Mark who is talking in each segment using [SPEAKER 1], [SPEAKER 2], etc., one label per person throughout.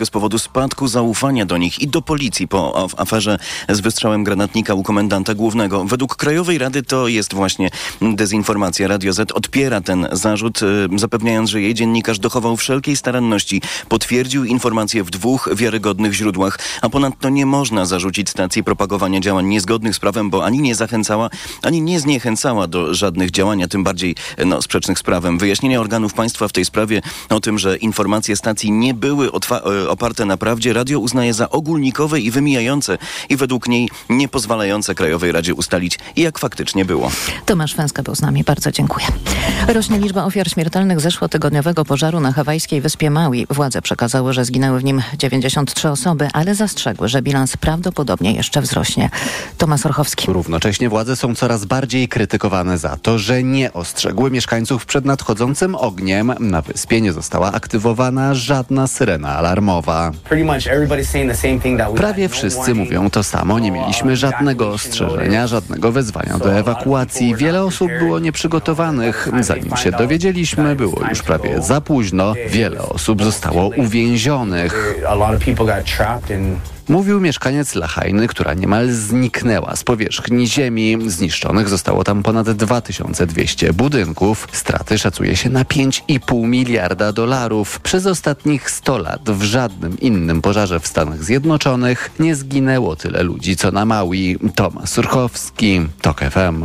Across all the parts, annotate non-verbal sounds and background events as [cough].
[SPEAKER 1] z powodu spadku zaufania do nich i do policji po aferze z wystrzałem granatnika u komendanta głównego. Według Krajowej Rady to jest właśnie dezinformacja. Radio Z odpiera ten zarzut, y, zapewniając, że jej dziennikarz dochował wszelkiej staranności. Potwierdził informacje w dwóch wiarygodnych źródłach, a ponadto nie można zarzucić stacji propagowania działań niezgodnych z prawem, bo ani nie zachęcała, ani nie zniechęcała do żadnych działań, a tym bardziej no, sprzecznych z prawem. Wyjaśnienia organów państwa w tej sprawie o tym, że informacje stacji nie były y, oparte na prawdzie, radio uznaje za ogólnikowe i wymijające i według niej nie pozwalające Krajowej Radzie ustalić, jak faktycznie było.
[SPEAKER 2] Tomasz Fęska był z nami. Bardzo dziękuję. Rośnie liczba ofiar śmiertelnych zeszłotygodniowego pożaru na hawajskiej wyspie Maui. Władze przekazały, że zginęły w nim 93 osoby, ale zastrzegły, że bilans prawdopodobnie jeszcze wzrośnie. Tomasz Orchowski.
[SPEAKER 3] Równocześnie władze są coraz bardziej krytykowane za to, że nie ostrzegły mieszkańców przed nadchodzącym ogniem. Na wyspie nie została aktywowana żadna syrena alarmowa. Prawie wszyscy mówią to samo. Nie mieliśmy żadnego ostrzeżenia, żadnego wezwania do ewakuacji. Wiele osób było nieprzygotowanych. Zanim się dowiedzieliśmy, było już prawie za późno. Wiele osób zostało uwięzionych. Mówił mieszkaniec Lachajny, która niemal zniknęła z powierzchni ziemi. Zniszczonych zostało tam ponad 2200 budynków. Straty szacuje się na 5,5 miliarda dolarów. Przez ostatnich 100 lat w żadnym innym pożarze w Stanach Zjednoczonych nie zginęło tyle ludzi co na Maui. Tomasz Surchowski, TOK FM.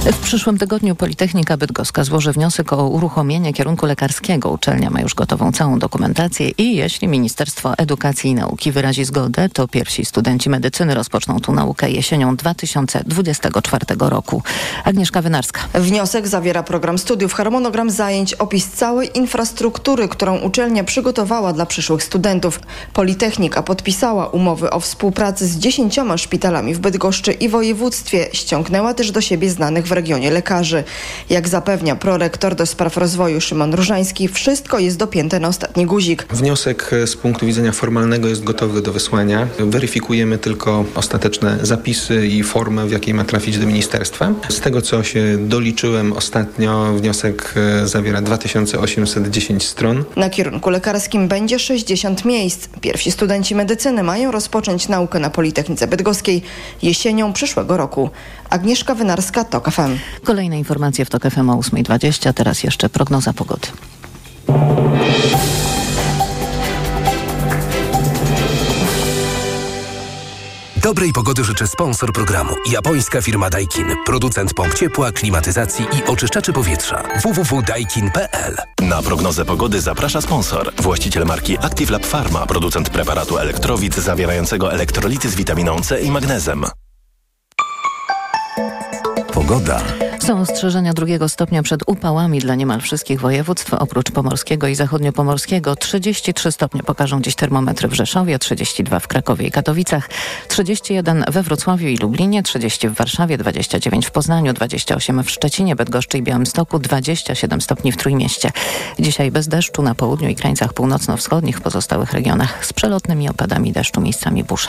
[SPEAKER 2] W przyszłym tygodniu Politechnika Bydgoska złoży wniosek o uruchomienie kierunku lekarskiego. Uczelnia ma już gotową całą dokumentację i jeśli Ministerstwo Edukacji i Nauki wyrazi zgodę, to pierwsi studenci medycyny rozpoczną tu naukę jesienią 2024 roku. Agnieszka Wynarska.
[SPEAKER 4] Wniosek zawiera program studiów, harmonogram zajęć, opis całej infrastruktury, którą uczelnia przygotowała dla przyszłych studentów. Politechnika podpisała umowy o współpracy z dziesięcioma szpitalami w Bydgoszczy i województwie. Ściągnęła też do siebie znanych w regionie lekarzy. Jak zapewnia prorektor do spraw rozwoju Szymon Różański, wszystko jest dopięte na ostatni guzik.
[SPEAKER 5] Wniosek z punktu widzenia formalnego jest gotowy do wysłania. Weryfikujemy tylko ostateczne zapisy i formę, w jakiej ma trafić do ministerstwa. Z tego, co się doliczyłem ostatnio, wniosek e, zawiera 2810 stron.
[SPEAKER 4] Na kierunku lekarskim będzie 60 miejsc. Pierwsi studenci medycyny mają rozpocząć naukę na Politechnice Bydgoskiej jesienią przyszłego roku. Agnieszka Wynarska, TOK FM.
[SPEAKER 2] Kolejne informacje w TOK FM o 8.20, teraz jeszcze prognoza pogody.
[SPEAKER 6] Dobrej pogody życzę sponsor programu. Japońska firma Daikin. Producent pomp ciepła, klimatyzacji i oczyszczaczy powietrza. www.daikin.pl Na prognozę pogody zaprasza sponsor. Właściciel marki Active Lab Pharma. Producent preparatu elektrowid zawierającego elektrolity z witaminą C i magnezem.
[SPEAKER 2] Pogoda. Są ostrzeżenia drugiego stopnia przed upałami dla niemal wszystkich województw, oprócz pomorskiego i zachodniopomorskiego. 33 stopnie pokażą dziś termometry w Rzeszowie, 32 w Krakowie i Katowicach, 31 we Wrocławiu i Lublinie, 30 w Warszawie, 29 w Poznaniu, 28 w Szczecinie, Bydgoszczy i Białymstoku, 27 stopni w Trójmieście. Dzisiaj bez deszczu na południu i krańcach północno-wschodnich w pozostałych regionach z przelotnymi opadami deszczu miejscami burze.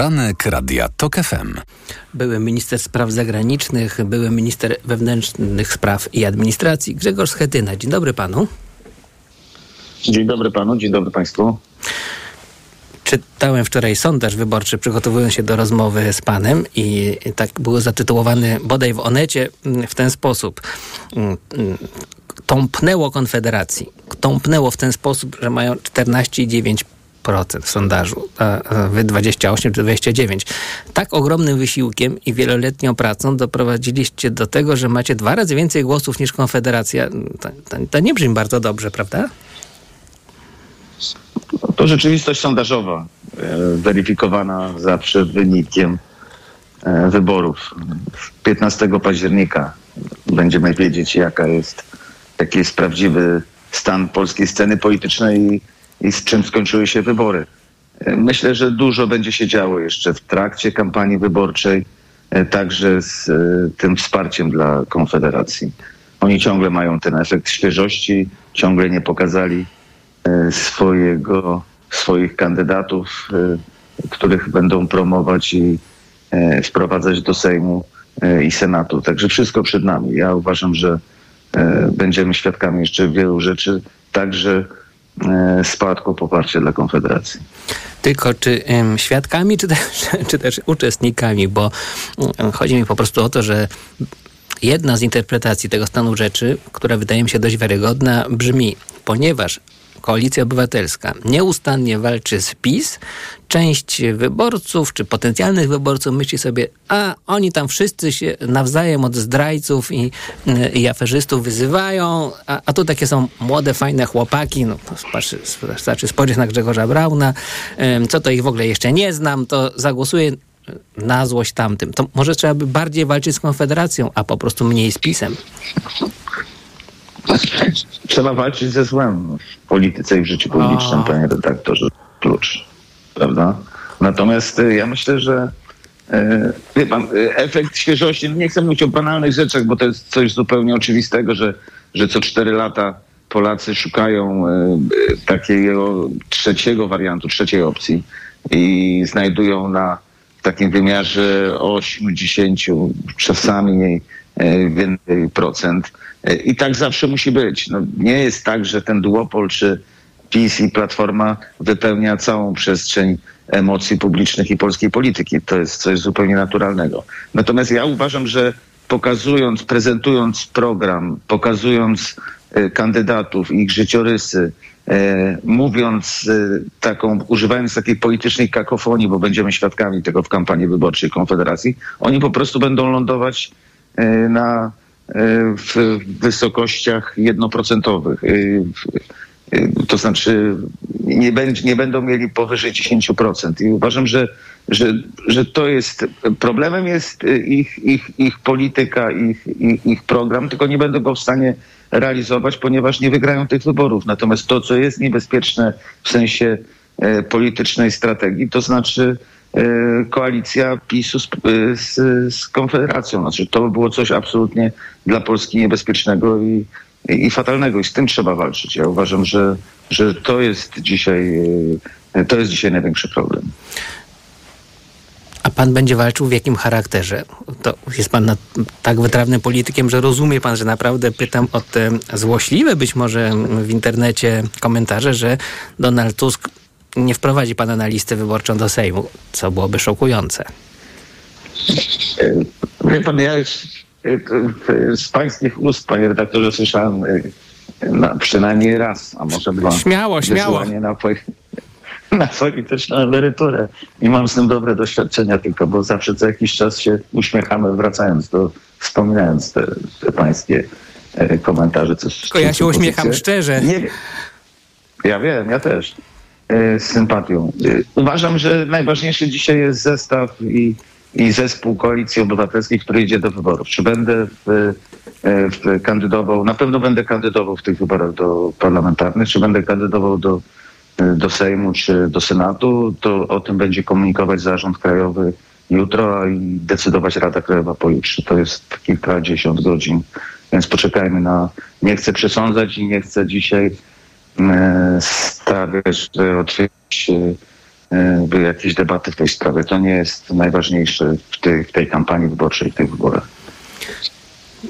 [SPEAKER 7] Poranek Radia TOK FM.
[SPEAKER 8] Były minister spraw zagranicznych, były minister wewnętrznych spraw i administracji Grzegorz Schetyna. Dzień dobry panu.
[SPEAKER 9] Dzień dobry panu, dzień dobry państwu.
[SPEAKER 8] Czytałem wczoraj sondaż wyborczy, przygotowując się do rozmowy z panem i tak było zatytułowany bodaj w Onecie w ten sposób. Mm, mm, tąpnęło Konfederacji. Tąpnęło w ten sposób, że mają 14,9% w sondażu, wy 28 czy 29. Tak ogromnym wysiłkiem i wieloletnią pracą doprowadziliście do tego, że macie dwa razy więcej głosów niż Konfederacja. To, to, to nie brzmi bardzo dobrze, prawda?
[SPEAKER 9] To rzeczywistość sondażowa, e, weryfikowana zawsze wynikiem e, wyborów. 15 października będziemy wiedzieć, jaka jest, jaki jest prawdziwy stan polskiej sceny politycznej i z czym skończyły się wybory. Myślę, że dużo będzie się działo jeszcze w trakcie kampanii wyborczej. także z tym wsparciem dla Konfederacji. Oni ciągle mają ten efekt świeżości, ciągle nie pokazali swojego, swoich kandydatów, których będą promować i wprowadzać do Sejmu i Senatu. Także wszystko przed nami. Ja uważam, że będziemy świadkami jeszcze wielu rzeczy, także spadku poparcia dla Konfederacji.
[SPEAKER 8] Tylko czy um, świadkami, czy też, [laughs] czy też uczestnikami, bo um, chodzi mi po prostu o to, że jedna z interpretacji tego stanu rzeczy, która wydaje mi się dość wiarygodna, brzmi, ponieważ Koalicja Obywatelska nieustannie walczy z PiS, część wyborców czy potencjalnych wyborców myśli sobie, a oni tam wszyscy się nawzajem od zdrajców i, i aferzystów wyzywają, a, a tu takie są młode, fajne chłopaki, no wystarczy spojrzeć na Grzegorza Brauna, co to ich w ogóle jeszcze nie znam, to zagłosuję na złość tamtym. To może trzeba by bardziej walczyć z Konfederacją, a po prostu mniej z PiSem.
[SPEAKER 9] Trzeba walczyć ze złem w polityce i w życiu publicznym, panie redaktorze. Klucz, prawda? Natomiast y, ja myślę, że y, wie pan, y, efekt świeżości, no nie chcę mówić o banalnych rzeczach, bo to jest coś zupełnie oczywistego, że, że co cztery lata Polacy szukają takiego trzeciego wariantu, trzeciej opcji i znajdują na takim wymiarze 8, 10, czasami więcej procent i tak zawsze musi być. No, nie jest tak, że ten duopol czy PiS i Platforma wypełnia całą przestrzeń emocji publicznych i polskiej polityki. To jest coś zupełnie naturalnego. Natomiast ja uważam, że pokazując, prezentując program, pokazując y, kandydatów, ich życiorysy, y, mówiąc taką, używając takiej politycznej kakofonii, bo będziemy świadkami tego w kampanii wyborczej Konfederacji, oni po prostu będą lądować na w wysokościach jednoprocentowych. Y, y, to znaczy nie, będzie, nie będą mieli powyżej 10%. I uważam, że, że, że to jest problemem jest ich, ich, ich polityka, ich, ich, ich program, tylko nie będą go w stanie realizować, ponieważ nie wygrają tych wyborów. Natomiast to, co jest niebezpieczne w sensie e, politycznej strategii, to znaczy koalicja PiSu z, e, z, z, Konfederacją. Znaczy, to by było coś absolutnie dla Polski niebezpiecznego i, i, i, fatalnego i z tym trzeba walczyć. Ja uważam, że, że to jest dzisiaj e, to jest dzisiaj największy problem.
[SPEAKER 8] A pan będzie walczył w jakim charakterze? To jest pan tak wytrawnym politykiem, że rozumie pan, że naprawdę pytam o te złośliwe być może w internecie komentarze, że Donald Tusk nie wprowadzi pana na listę wyborczą do Sejmu, co byłoby szokujące.
[SPEAKER 9] E, wie pan, ja już e, z pańskich ust, panie redaktorze, słyszałem e, przynajmniej raz, a może dwa.
[SPEAKER 8] Śmiało, śmiało.
[SPEAKER 9] Na, na polityczną emeryturę. I mam z tym dobre doświadczenia tylko, bo zawsze co jakiś czas się uśmiechamy, wracając do, wspominając te, te pańskie komentarze.
[SPEAKER 8] Coś, tylko ja się uśmiecham szczerze. Nie,
[SPEAKER 9] ja wiem, ja też. E, z sympatią. E, uważam, że najważniejszy dzisiaj jest zestaw i, i zespół Koalicji Obywatelskiej, który idzie do wyborów. Czy będę w, e, w kandydował, na pewno będę kandydował w tych wyborach do parlamentarnych, czy będę kandydował do, do Sejmu czy do Senatu, to o tym będzie komunikować Zarząd Krajowy jutro i decydować Rada Krajowa pojutrze. To jest kilkadziesiąt godzin, więc poczekajmy na... Nie chcę przesądzać i nie chcę dzisiaj E, stawiać, otwierać e, by jakieś debaty w tej sprawie. To nie jest najważniejsze w tej, w tej kampanii wyborczej, w tych wyborach.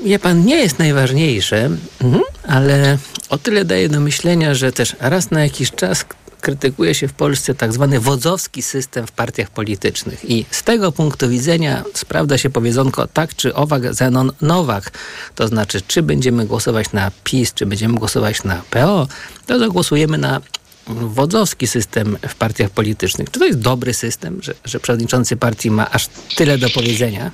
[SPEAKER 8] Wie pan, nie jest najważniejsze, mhm, ale o tyle daje do myślenia, że też raz na jakiś czas krytykuje się w Polsce tak zwany wodzowski system w partiach politycznych. I z tego punktu widzenia sprawdza się powiedzonko tak czy owak Zenon Nowak. To znaczy, czy będziemy głosować na PiS, czy będziemy głosować na PO, to zagłosujemy na wodzowski system w partiach politycznych. Czy to jest dobry system, że, że przewodniczący partii ma aż tyle do powiedzenia?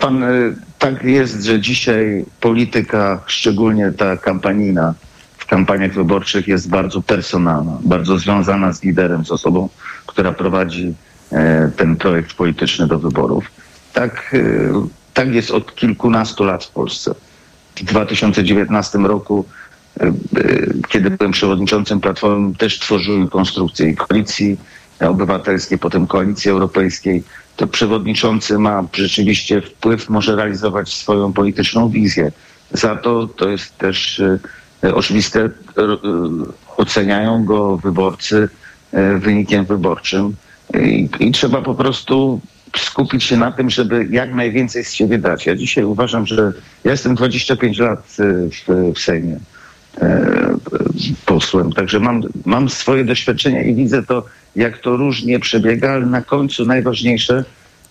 [SPEAKER 9] Pan, y, tak jest, że dzisiaj polityka, szczególnie ta kampanijna, w kampaniach wyborczych jest bardzo personalna, bardzo związana z liderem, z osobą, która prowadzi e, ten projekt polityczny do wyborów. Tak, e, tak jest od kilkunastu lat w Polsce. W 2019 roku, e, kiedy byłem przewodniczącym Platformy, też tworzyłem konstrukcję koalicji obywatelskiej, potem koalicji europejskiej. to przewodniczący ma rzeczywiście wpływ, może realizować swoją polityczną wizję. Za to to jest też oczywiste, oceniają go wyborcy wynikiem wyborczym i, i trzeba po prostu skupić się na tym, żeby jak najwięcej z siebie dać. Ja dzisiaj uważam, że ja jestem 25 lat w, w Sejmie posłem, także mam, mam swoje doświadczenia i widzę to, jak to różnie przebiega, ale na końcu najważniejsze,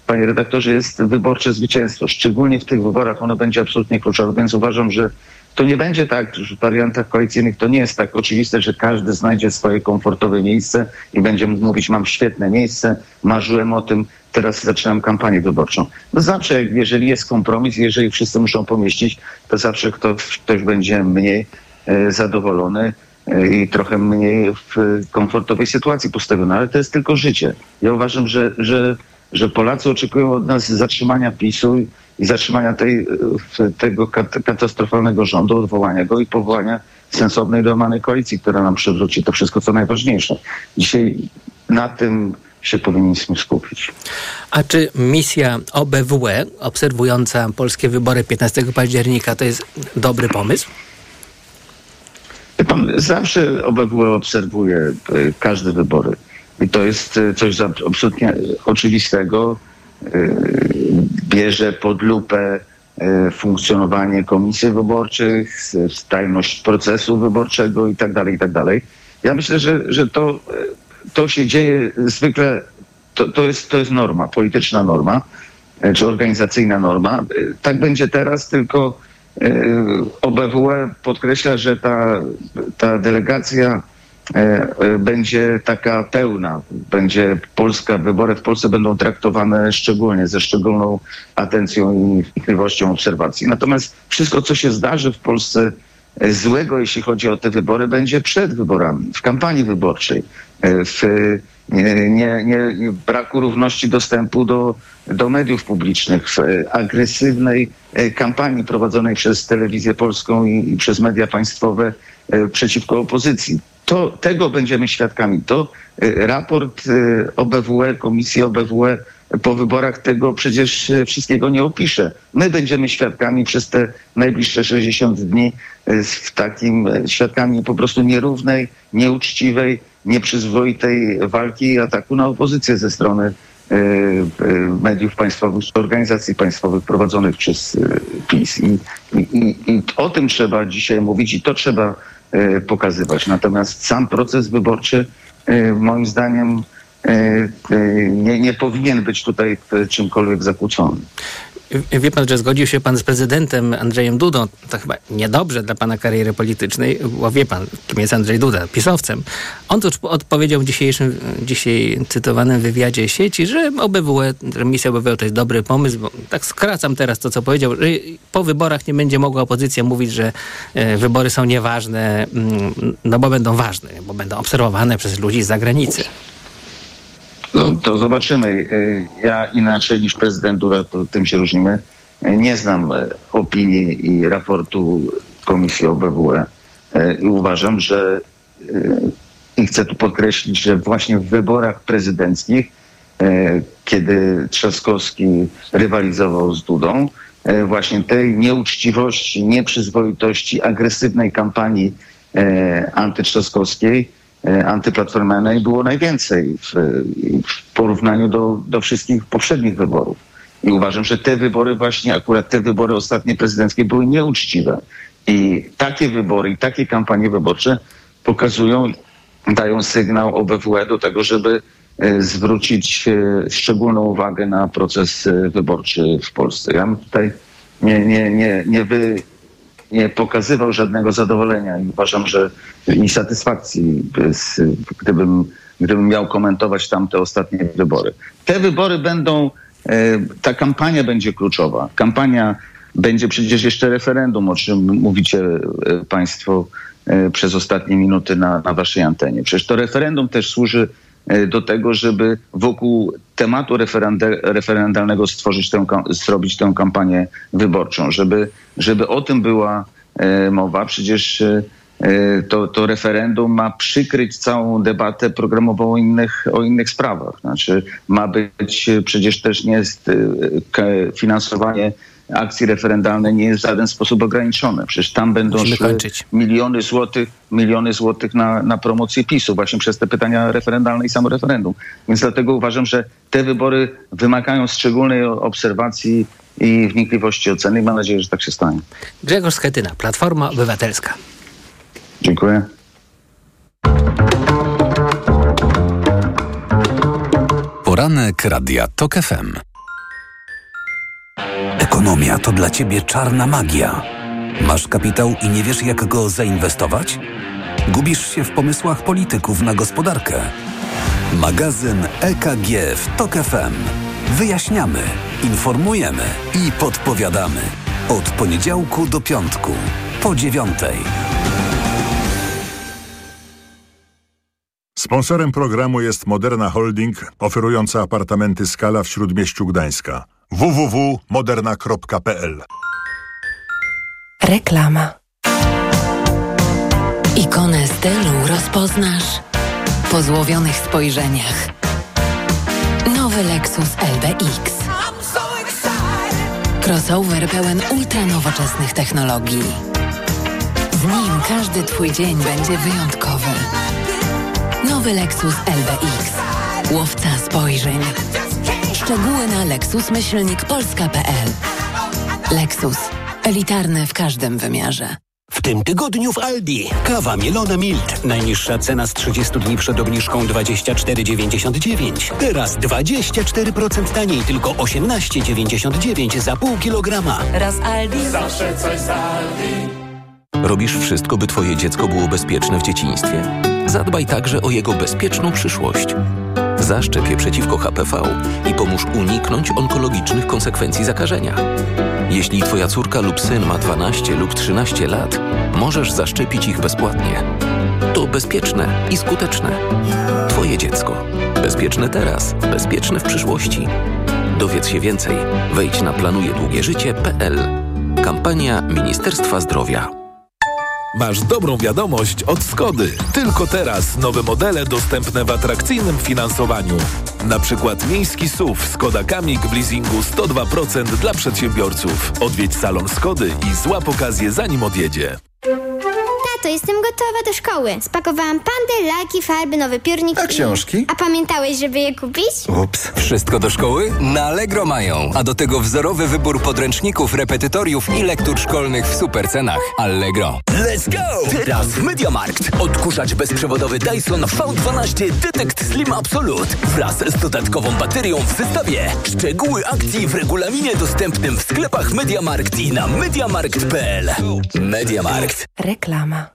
[SPEAKER 9] panie redaktorze, jest wyborcze zwycięstwo. Szczególnie w tych wyborach ono będzie absolutnie kluczowe, więc uważam, że to nie będzie tak, że w wariantach koalicyjnych to nie jest tak oczywiste, że każdy znajdzie swoje komfortowe miejsce i będzie mówić, mam świetne miejsce, marzyłem o tym, teraz zaczynam kampanię wyborczą. No zawsze, jeżeli jest kompromis, jeżeli wszyscy muszą pomieścić, to zawsze ktoś, ktoś będzie mniej e, zadowolony e, i trochę mniej w komfortowej sytuacji postawiony, ale to jest tylko życie. Ja uważam, że, że, że Polacy oczekują od nas zatrzymania PiSu zatrzymania tej, tego katastrofalnego rządu, odwołania go i powołania sensownej, normalnej koalicji, która nam przywróci to wszystko, co najważniejsze. Dzisiaj na tym się powinniśmy skupić.
[SPEAKER 8] A czy misja OBWE, obserwująca polskie wybory 15 października, to jest dobry pomysł?
[SPEAKER 9] Pan, zawsze OBWE obserwuje e, każde wybory. I to jest e, coś absolutnie oczywistego. E, bierze pod lupę funkcjonowanie komisji wyborczych, tajność procesu wyborczego i tak dalej, i tak dalej. Ja myślę, że, że to to się dzieje zwykle, to, to, jest, to jest norma, polityczna norma, czy organizacyjna norma. Tak będzie teraz, tylko OBWE podkreśla, że ta, ta delegacja będzie taka pełna, będzie Polska, wybory w Polsce będą traktowane szczególnie, ze szczególną atencją i wnikliwością obserwacji. Natomiast wszystko, co się zdarzy w Polsce złego, jeśli chodzi o te wybory, będzie przed wyborami, w kampanii wyborczej, e, w nie, nie, nie, braku równości dostępu do, do mediów publicznych, w agresywnej e, kampanii prowadzonej przez telewizję polską i, i przez media państwowe e, przeciwko opozycji. To, tego będziemy świadkami. To raport OBWE, Komisji OBWE po wyborach tego przecież wszystkiego nie opisze. My będziemy świadkami przez te najbliższe 60 dni w takim świadkami po prostu nierównej, nieuczciwej, nieprzyzwoitej walki i ataku na opozycję ze strony mediów państwowych organizacji państwowych prowadzonych przez PiS. I, i, I, o tym trzeba dzisiaj mówić i to trzeba pokazywać. Natomiast sam proces wyborczy moim zdaniem nie, nie powinien być tutaj czymkolwiek zakłócony.
[SPEAKER 8] Wie pan, że zgodził się pan z prezydentem Andrzejem Dudą. To chyba niedobrze dla pana kariery politycznej, bo wie pan, kim jest Andrzej Duda, pisowcem. On to odpowiedział w dzisiejszym, dzisiaj cytowanym wywiadzie sieci, że OBWE, misja OBWE to jest dobry pomysł, tak skracam teraz to, co powiedział, że po wyborach nie będzie mogła opozycja mówić, że e, wybory są nieważne, mm, no bo będą ważne, bo będą obserwowane przez ludzi z zagranicy.
[SPEAKER 9] No to zobaczymy. Y, ja inaczej niż prezydent Dura, to tym się różnimy. Y, nie znam y, opinii i raportu Komisji OBWE i uważam, że i chcę tu podkreślić, że właśnie w wyborach prezydenckich, kiedy Trzaskowski rywalizował z Dudą, właśnie tej nieuczciwości, nieprzyzwoitości, agresywnej kampanii antytrzaskowskiej E, antyplatformianej było najwięcej w, w porównaniu do, do wszystkich poprzednich wyborów. I uważam, że te wybory właśnie, akurat te wybory ostatnie prezydenckie były nieuczciwe. I takie wybory i takie kampanie wyborcze pokazują, dają sygnał OBWE do tego, żeby e, zwrócić e, szczególną uwagę na proces wyborczy w Polsce. Ja tutaj nie, nie, nie, nie, wy, nie pokazywał żadnego zadowolenia i uważam, że i satysfakcji, gdybym, gdybym miał komentować tamte ostatnie wybory. Te wybory będą, e, ta kampania będzie kluczowa. Kampania będzie przecież jeszcze referendum, o czym mówicie e, Państwo e, przez ostatnie minuty na, na Waszej antenie. Przecież to referendum też służy do tego, żeby wokół tematu referendalnego stworzyć tę, zrobić tę kampanię wyborczą, żeby, żeby o tym była mowa. Przecież e, to, to referendum ma przykryć całą debatę programową o innych, o innych sprawach. Znaczy ma być, przecież też nie jest finansowanie akcji referendalnej nie jest w żaden sposób ograniczone. Przecież tam będą miliony złotych, miliony złotych na, na promocję PiSu właśnie przez te pytania referendalne i samo referendum. Więc dlatego uważam, że te wybory wymagają szczególnej obserwacji i wnikliwości oceny i mam nadzieję, że tak się stanie.
[SPEAKER 8] Grzegorz Schetyna, Platforma Obywatelska.
[SPEAKER 9] Dziękuję.
[SPEAKER 6] Poranek Radia TOK FM. Ekonomia to dla ciebie czarna magia. Masz kapitał i nie wiesz, jak go zainwestować? Gubisz się w pomysłach polityków na gospodarkę. Magazyn EKG w TOK FM. Wyjaśniamy, informujemy i podpowiadamy. Od poniedziałku do piątku, po dziewiątej.
[SPEAKER 10] Sponsorem programu jest Moderna Holding, oferująca apartamenty Skala w Śródmieściu Gdańska www.moderna.pl
[SPEAKER 11] Reklama Ikonę stylu rozpoznasz po złowionych spojrzeniach. Nowy Lexus LBX. Crossover pełen ultranowoczesnych technologii. Z nim każdy Twój dzień będzie wyjątkowy. Nowy Lexus LBX. Łowca spojrzeń. Szczegóły na lexusmyślnikpolska.pl Lexus. Elitarny w każdym wymiarze.
[SPEAKER 12] W tym tygodniu w Aldi. Kawa Mielone Milt. Najniższa cena z 30 dni przed obniżką 24,99. Teraz 24% taniej, tylko 18,99 za pół kilograma.
[SPEAKER 11] Raz Aldi.
[SPEAKER 12] Zawsze coś z Aldi.
[SPEAKER 6] Robisz wszystko, by twoje dziecko było bezpieczne w dzieciństwie? Zadbaj także o jego bezpieczną przyszłość. Zaszczep je przeciwko HPV i pomóż uniknąć onkologicznych konsekwencji zakażenia. Jeśli twoja córka lub syn ma 12 lub 13 lat, możesz zaszczepić ich bezpłatnie. To bezpieczne i skuteczne. Twoje dziecko. Bezpieczne teraz, bezpieczne w przyszłości. Dowiedz się więcej. Wejdź na planujedługieżycie.pl. Kampania Ministerstwa Zdrowia.
[SPEAKER 13] Masz dobrą wiadomość od Skody. Tylko teraz nowe modele dostępne w atrakcyjnym finansowaniu. Na przykład miejski SUV Skoda Kamik w leasingu 102% dla przedsiębiorców. Odwiedź salon Skody i złap okazję zanim odjedzie
[SPEAKER 14] to jestem gotowa do szkoły. Spakowałam pandy, laki, farby, nowy piórnik.
[SPEAKER 15] A książki?
[SPEAKER 14] A pamiętałeś, żeby je kupić?
[SPEAKER 15] Ups. Wszystko do szkoły? Na Allegro mają. A do tego wzorowy wybór podręczników, repetytoriów i lektur szkolnych w super cenach. Allegro.
[SPEAKER 12] Let's go! Teraz w Mediamarkt. Odkurzacz bezprzewodowy Dyson V12 Detect Slim Absolute wraz z dodatkową baterią w zestawie. Szczegóły akcji w regulaminie dostępnym w sklepach Mediamarkt i na mediamarkt.pl. Mediamarkt.
[SPEAKER 11] Reklama.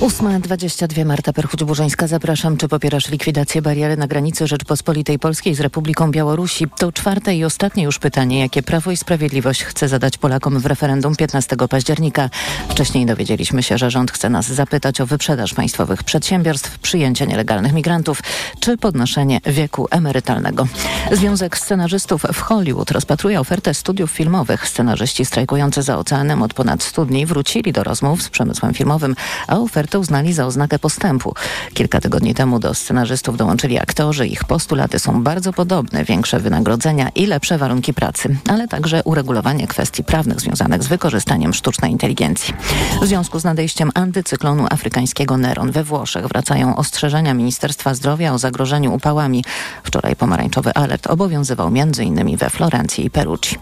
[SPEAKER 2] 8.22 Marta Perchuć-Burzyńska. Zapraszam. Czy popierasz likwidację bariery na granicy Rzeczpospolitej Polskiej z Republiką Białorusi? To czwarte i ostatnie już pytanie, jakie Prawo i Sprawiedliwość chce zadać Polakom w referendum 15 października. Wcześniej dowiedzieliśmy się, że rząd chce nas zapytać o wyprzedaż państwowych przedsiębiorstw, przyjęcie nielegalnych migrantów czy podnoszenie wieku emerytalnego. Związek Scenarzystów w Hollywood rozpatruje ofertę studiów filmowych. Scenarzyści strajkujący za oceanem od ponad 100 dni wrócili do rozmów z przemysłem filmowym, a ofertę ofertę uznali za oznakę postępu. Kilka tygodni temu do scenarzystów dołączyli aktorzy. Ich postulaty są bardzo podobne. Większe wynagrodzenia i lepsze warunki pracy, ale także uregulowanie kwestii prawnych związanych z wykorzystaniem sztucznej inteligencji. W związku z nadejściem antycyklonu afrykańskiego Neron we Włoszech wracają ostrzeżenia Ministerstwa Zdrowia o zagrożeniu upałami. Wczoraj pomarańczowy alert obowiązywał m.in. we Florencji i Perucci.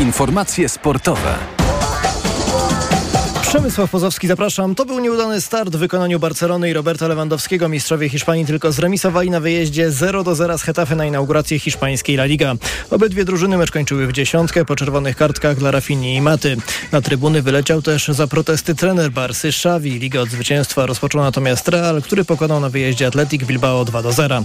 [SPEAKER 6] Informacje sportowe.
[SPEAKER 16] Przemysław Pozowski, zapraszam. To był nieudany start w wykonaniu Barcelony i Roberta Lewandowskiego. Mistrzowie Hiszpanii tylko zremisowali na wyjeździe 0 do 0 z Hetafe na inaugurację hiszpańskiej La Liga. Obydwie drużyny mecz kończyły w dziesiątkę po czerwonych kartkach dla Rafini i Maty. Na trybuny wyleciał też za protesty trener Barsy Xavi. Ligę od zwycięstwa rozpoczął natomiast Real, który pokonał na wyjeździe Atletic Bilbao 2 do 0.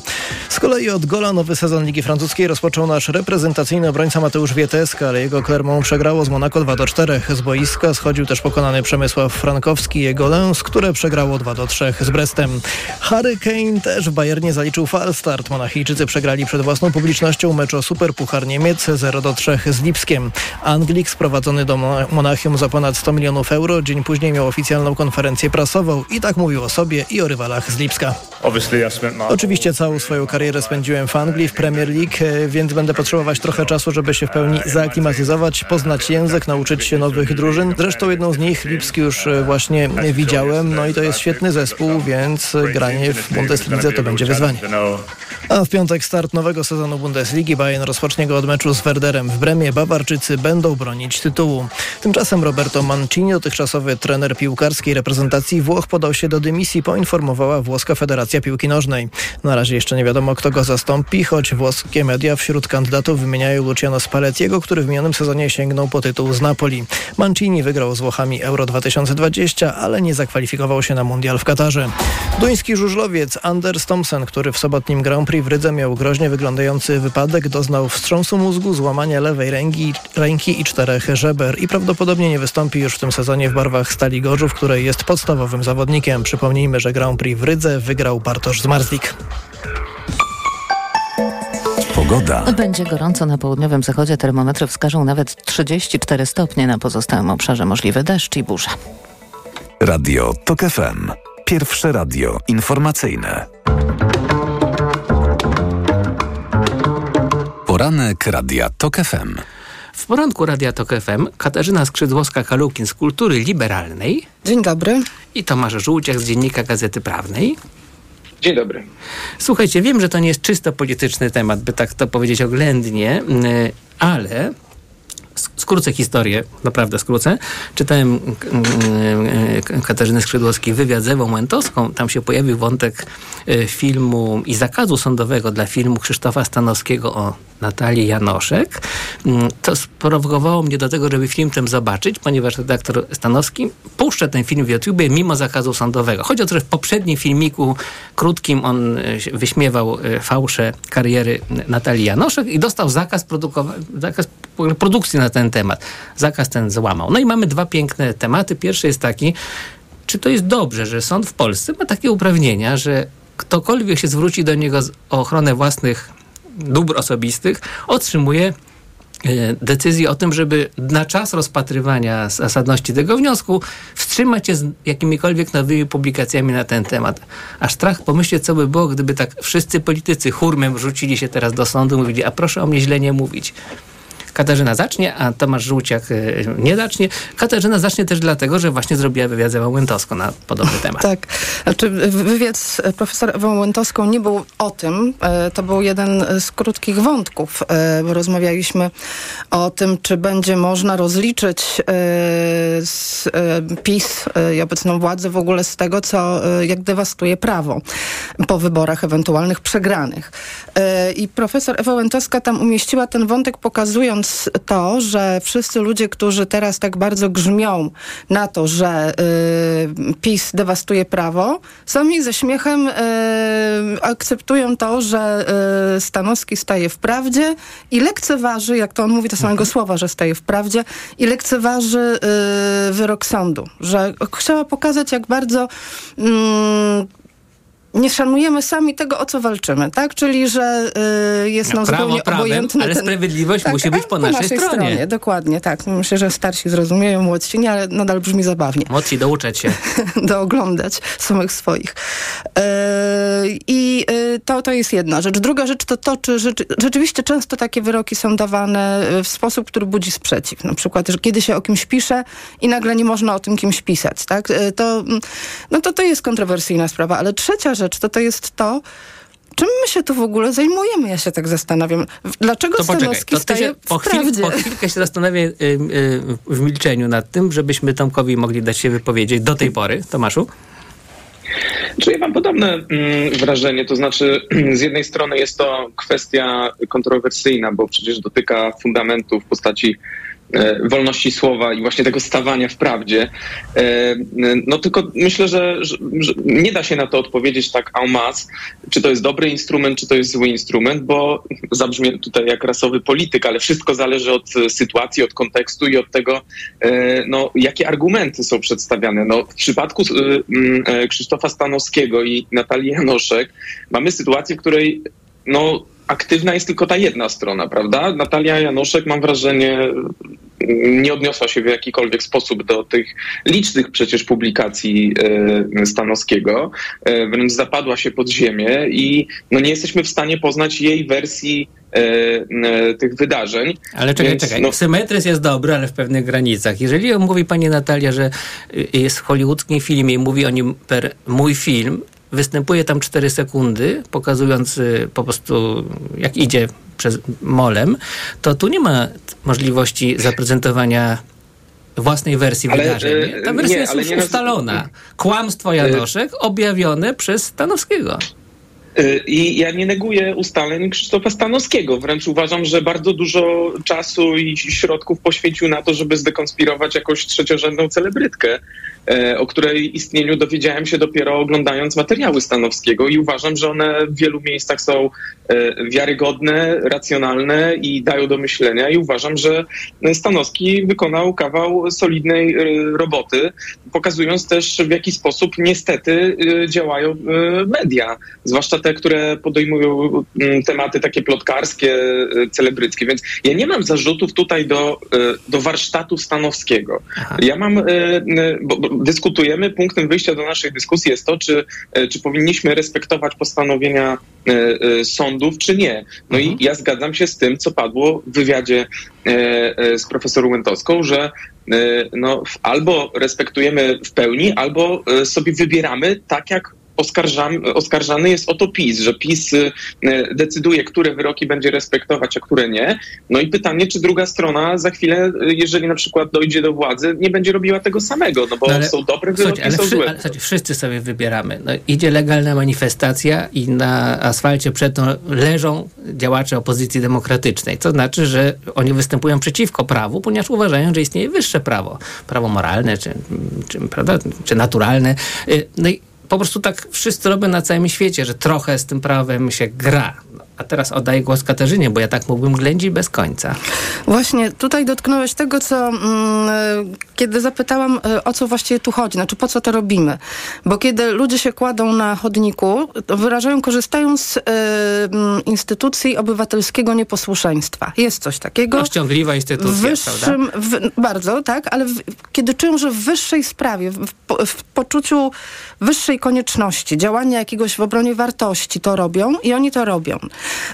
[SPEAKER 16] Z kolei od gola nowy sezon Ligi Francuskiej rozpoczął nasz reprezentacyjny obrońca Mateusz Wieteska, ale jego Clermont przegrało z Monaco 2 do 4. Z boiska schodził też pokonany przez Przemysław Frankowski i jego Lens, które przegrało 2 do 3 z Brestem. Harry Kane też w Bayernie zaliczył falstart. Monachijczycy przegrali przed własną publicznością mecz o Superpuchar Niemiec 0 do 3 z Lipskiem. Anglik sprowadzony do Monachium za ponad 100 milionów euro dzień później miał oficjalną konferencję prasową i tak mówił o sobie i o rywalach z Lipska. Oczywiście całą swoją karierę spędziłem w Anglii, w Premier League, e, więc będę potrzebować trochę czasu, żeby się w pełni zaaklimatyzować, poznać język, nauczyć się nowych drużyn. Zresztą jedną z nich Już e, właśnie widziałem, no i to jest świetny zespół, więc granie w Bundeslidze to będzie wyzwanie. A w piątek start nowego sezonu Bundesligi. Bayern rozpocznie go od meczu z Werderem w Bremie. Bawarczycy będą bronić tytułu. Tymczasem Roberto Mancini, dotychczasowy trener piłkarskiej reprezentacji Włoch, podał się do dymisji, poinformowała Włoska Federacja Piłki Nożnej. Na razie jeszcze nie wiadomo, kto go zastąpi, choć włoskie media wśród kandydatów wymieniają Luciano Spallettiego, który w minionym sezonie sięgnął po tytuł z Napoli. Mancini wygrał z Włochami Euro 2020, ale nie zakwalifikował się na Mundial w Katarze. Duński żużlowiec Anders Thompson, który w sobotnim Grand Prix w Rydze miał groźnie wyglądający wypadek, doznał wstrząsu mózgu, złamania lewej ręki, ręki i czterech żeber i prawdopodobnie nie wystąpi już w tym sezonie w barwach Stali Gorzów, której jest podstawowym zawodnikiem. Przypomnijmy, że Grand Prix w Rydze wygrał Bartosz Zmarzlik.
[SPEAKER 2] Pogoda. Będzie gorąco na południowym zachodzie. Termometry wskażą nawet 34 stopnie. Na pozostałym obszarze możliwy deszcz i burza.
[SPEAKER 7] Radio TOK FM. Pierwsze radio informacyjne. Poranek Radia TOK FM.
[SPEAKER 8] W poranku Radia Tok FM Katarzyna Skrzydłowska-Kalukin z Kultury Liberalnej.
[SPEAKER 17] Dzień dobry.
[SPEAKER 8] I Tomasz Żółciak z Dziennika Gazety Prawnej.
[SPEAKER 18] Dzień dobry.
[SPEAKER 8] Słuchajcie, wiem, że to nie jest czysto polityczny temat, by tak to powiedzieć oględnie, ale skrócę historię, naprawdę skrócę. Czytałem Katarzyny Skrzydłowskiej wywiad z Ewą Łętowską. Tam się pojawił wątek e, filmu i zakazu sądowego dla filmu Krzysztofa Stanowskiego o Natalii Janoszek. Mm, to sprowokowało mnie do tego, żeby film ten zobaczyć, ponieważ redaktor Stanowski puszcza ten film w YouTube mimo zakazu sądowego. Chodzi o to, że w poprzednim filmiku krótkim on e, wyśmiewał e, fałsze kariery Natalii Janoszek i dostał zakaz, zakaz produkcji na ten temat. Zakaz ten złamał. No i mamy dwa piękne tematy. Pierwszy jest taki, czy to jest dobrze, że sąd w Polsce ma takie uprawnienia, że ktokolwiek się zwróci do niego o ochronę własnych dóbr osobistych, otrzymuje e, decyzję o tym, żeby na czas rozpatrywania zasadności tego wniosku wstrzymać się z jakimikolwiek nowymi publikacjami na ten temat. Aż strach pomyśleć, co by było, gdyby tak wszyscy politycy hurmem rzucili się teraz do sądu mówili, a proszę o mnie źle nie mówić. Katarzyna zacznie, a Tomasz Żółciak y, nie zacznie. Katarzyna zacznie też dlatego, że właśnie zrobiła wywiad z Ewą Łętowską na podobny temat.
[SPEAKER 17] Tak. Znaczy, wywiad z profesor Ewą Łętowską nie był o tym. E, to był jeden z krótkich wątków. E, rozmawialiśmy o tym, czy będzie można rozliczyć e, PiS i obecną władzę w ogóle z tego, co jak dewastuje prawo po wyborach ewentualnych przegranych. I profesor Ewa Łętowska tam umieściła ten wątek, pokazując to, że wszyscy ludzie, którzy teraz tak bardzo grzmią na to, że y, PiS dewastuje prawo, sami ze śmiechem y, akceptują to, że y, Stanowski staje w prawdzie i lekceważy, jak to on mówi, to samego mhm. słowa, że staje w prawdzie i lekceważy y, wyrok sądu. Że chciała pokazać, jak bardzo mm, nie szanujemy sami tego, o co walczymy, tak? Czyli, że y, jest nam Prawo zupełnie prawem, obojętny.
[SPEAKER 8] Ale
[SPEAKER 17] ten,
[SPEAKER 8] sprawiedliwość tak, musi być po, po naszej, naszej stronie. stronie.
[SPEAKER 17] Dokładnie, tak. Myślę, że starsi zrozumieją, młodsi nie, ale nadal brzmi zabawnie.
[SPEAKER 8] Młodsi douczać się. [laughs]
[SPEAKER 17] Dooglądać samych swoich. Y, I y, to, to jest jedna rzecz. Druga rzecz to to, czy rzeczy, rzeczywiście często takie wyroki są dawane w sposób, który budzi sprzeciw. Na przykład, że kiedy się o kimś pisze i nagle nie można o tym kimś pisać, tak? Y, to, no to, to jest kontrowersyjna sprawa. Ale trzecia rzecz, rzecz, to to jest to, Czym my się tu w ogóle zajmujemy? Ja się tak zastanawiam. Dlaczego to Stanowski poczekaj, to
[SPEAKER 8] się po, chwil, po chwilkę się zastanawiam y, y, w milczeniu nad tym, żebyśmy Tomkowi mogli dać się wypowiedzieć do tej pory. Tomaszu?
[SPEAKER 18] Czy ja mam podobne mm, wrażenie, to znaczy [clears throat] z jednej strony jest to kwestia kontrowersyjna, bo przecież dotyka fundamentów w postaci wolności słowa i właśnie tego stawania w prawdzie. E, no tylko myślę, że, że, nie da się na to odpowiedzieć tak en masse, czy to jest dobry instrument, czy to jest zły instrument, bo zabrzmie tutaj jak rasowy polityk, ale wszystko zależy od sytuacji, od kontekstu i od tego, no, jakie argumenty są przedstawiane. No, w przypadku Krzysztofa Stanowskiego i Natalii Janoszek mamy sytuację, w której no, aktywna jest tylko ta jedna strona, prawda? Natalia Janoszek, mam wrażenie, nie odniosła się w jakikolwiek sposób do tych licznych przecież publikacji e, Stanowskiego, e, wręcz zapadła się pod ziemię i no, nie jesteśmy w stanie poznać jej wersji e, tych wydarzeń.
[SPEAKER 8] Ale czekaj, Więc, czekaj. No... Symetryzm jest dobry, ale w pewnych granicach. Jeżeli mówi pani Natalia, że jest w hollywoodzkim filmie i mówi o nim per mój film, występuje tam 4 sekundy, pokazując y, po prostu jak idzie przez molem, to tu nie ma możliwości zaprezentowania własnej wersji ale, wydarzeń. Ta wersja nie, jest już ustalona. Kłamstwo Janoszek objawione przez Stanowskiego.
[SPEAKER 18] Y, I ja nie neguję ustaleń Krzysztofa Stanowskiego. Wręcz uważam, że bardzo dużo czasu i środków poświęcił na to, żeby zdekonspirować jakąś trzeciorzędną celebrytkę. E, o której istnieniu dowiedziałem się dopiero oglądając materiały Stanowskiego i uważam, że one w wielu miejscach są e, wiarygodne, racjonalne i dają do myślenia i uważam, że Stanowski wykonał kawał solidnej e, roboty, pokazując też w jaki sposób niestety działają media, zwłaszcza te, które podejmują tematy takie plotkarskie, celebryckie, więc ja nie mam zarzutów tutaj do, do warsztatu Stanowskiego. Ja mam, bo, dyskutujemy, punktem wyjścia do naszej dyskusji jest to, czy, e, czy powinniśmy respektować postanowienia e, e, sądów, czy nie. No mhm. i ja zgadzam się z tym, co padło w wywiadzie z profesorą Łętowską, że no, albo respektujemy w pełni, albo sobie wybieramy tak, jak oskarżany jest o to PiS, że PiS y, decyduje, które wyroki będzie respektować, a które nie. No i pytanie, czy druga strona za chwilę, y, jeżeli na przykład dojdzie do władzy, nie będzie robiła tego samego, no bo no są dobre wyroki, ale są wszy, złe.
[SPEAKER 8] Ale wszyscy sobie wybieramy. No, idzie legalna manifestacja i na asfalcie przed tą leżą działacze opozycji demokratycznej. To znaczy, że oni występują przeciwko prawu, ponieważ uważają, że istnieje wyższe prawo. Prawo moralne, czy, czy, prawda, czy naturalne. Y, no i po prostu tak wszyscy robią na całym świecie, że trochę z tym prawem się gra. A teraz oddaję głos Katarzynie, bo ja tak mógłbym ględzić bez końca.
[SPEAKER 17] Właśnie, tutaj dotknąłeś tego, co mm, kiedy zapytałam, e, o co właściwie tu chodzi, znaczy po co to robimy. Bo kiedy ludzie się kładą na chodniku, wyrażają, korzystają z y, instytucji obywatelskiego nieposłuszeństwa. Jest coś takiego.
[SPEAKER 8] Ściągliwa instytucja, wyższym,
[SPEAKER 17] w, bardzo, tak, ale w, kiedy czują, że w wyższej sprawie, w, w poczuciu wyższej konieczności, działania jakiegoś w obronie wartości to robią i oni to robią.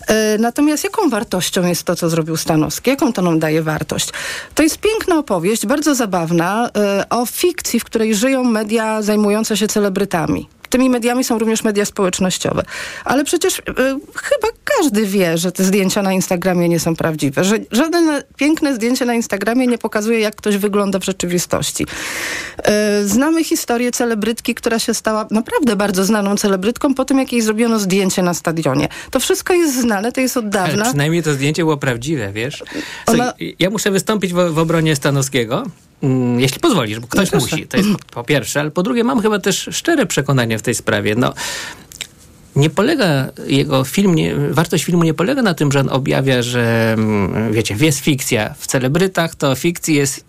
[SPEAKER 17] E, natomiast jaką wartością jest to, co zrobił Stanowski? Jaką to nam daje wartość? To jest piękna opowieść, bardzo zabawna, e, o fikcji, w której żyją media zajmujące się celebrytami. Tymi mediami są również media społecznościowe. Ale przecież y, chyba każdy wie, że te zdjęcia na Instagramie nie są prawdziwe. Że żadne piękne zdjęcie na Instagramie nie pokazuje, jak ktoś wygląda w rzeczywistości. Y, znamy historię celebrytki, która się stała naprawdę bardzo znaną celebrytką po tym, jak jej zrobiono zdjęcie na stadionie. To wszystko jest znane, to jest od dawna. Ale
[SPEAKER 8] przynajmniej to zdjęcie było prawdziwe, wiesz? Ona... Ja muszę wystąpić w, w obronie Stanowskiego. Mm, jeśli pozwolisz, bo ktoś no musi. To jest po pierwsze, ale po drugie mam chyba też szczere przekonanie w tej sprawie. No, nie polega jego film, nie, wartość filmu nie polega na tym, że on objawia, że mm, wiecie, jest fikcja. W celebrytach to fikcji jest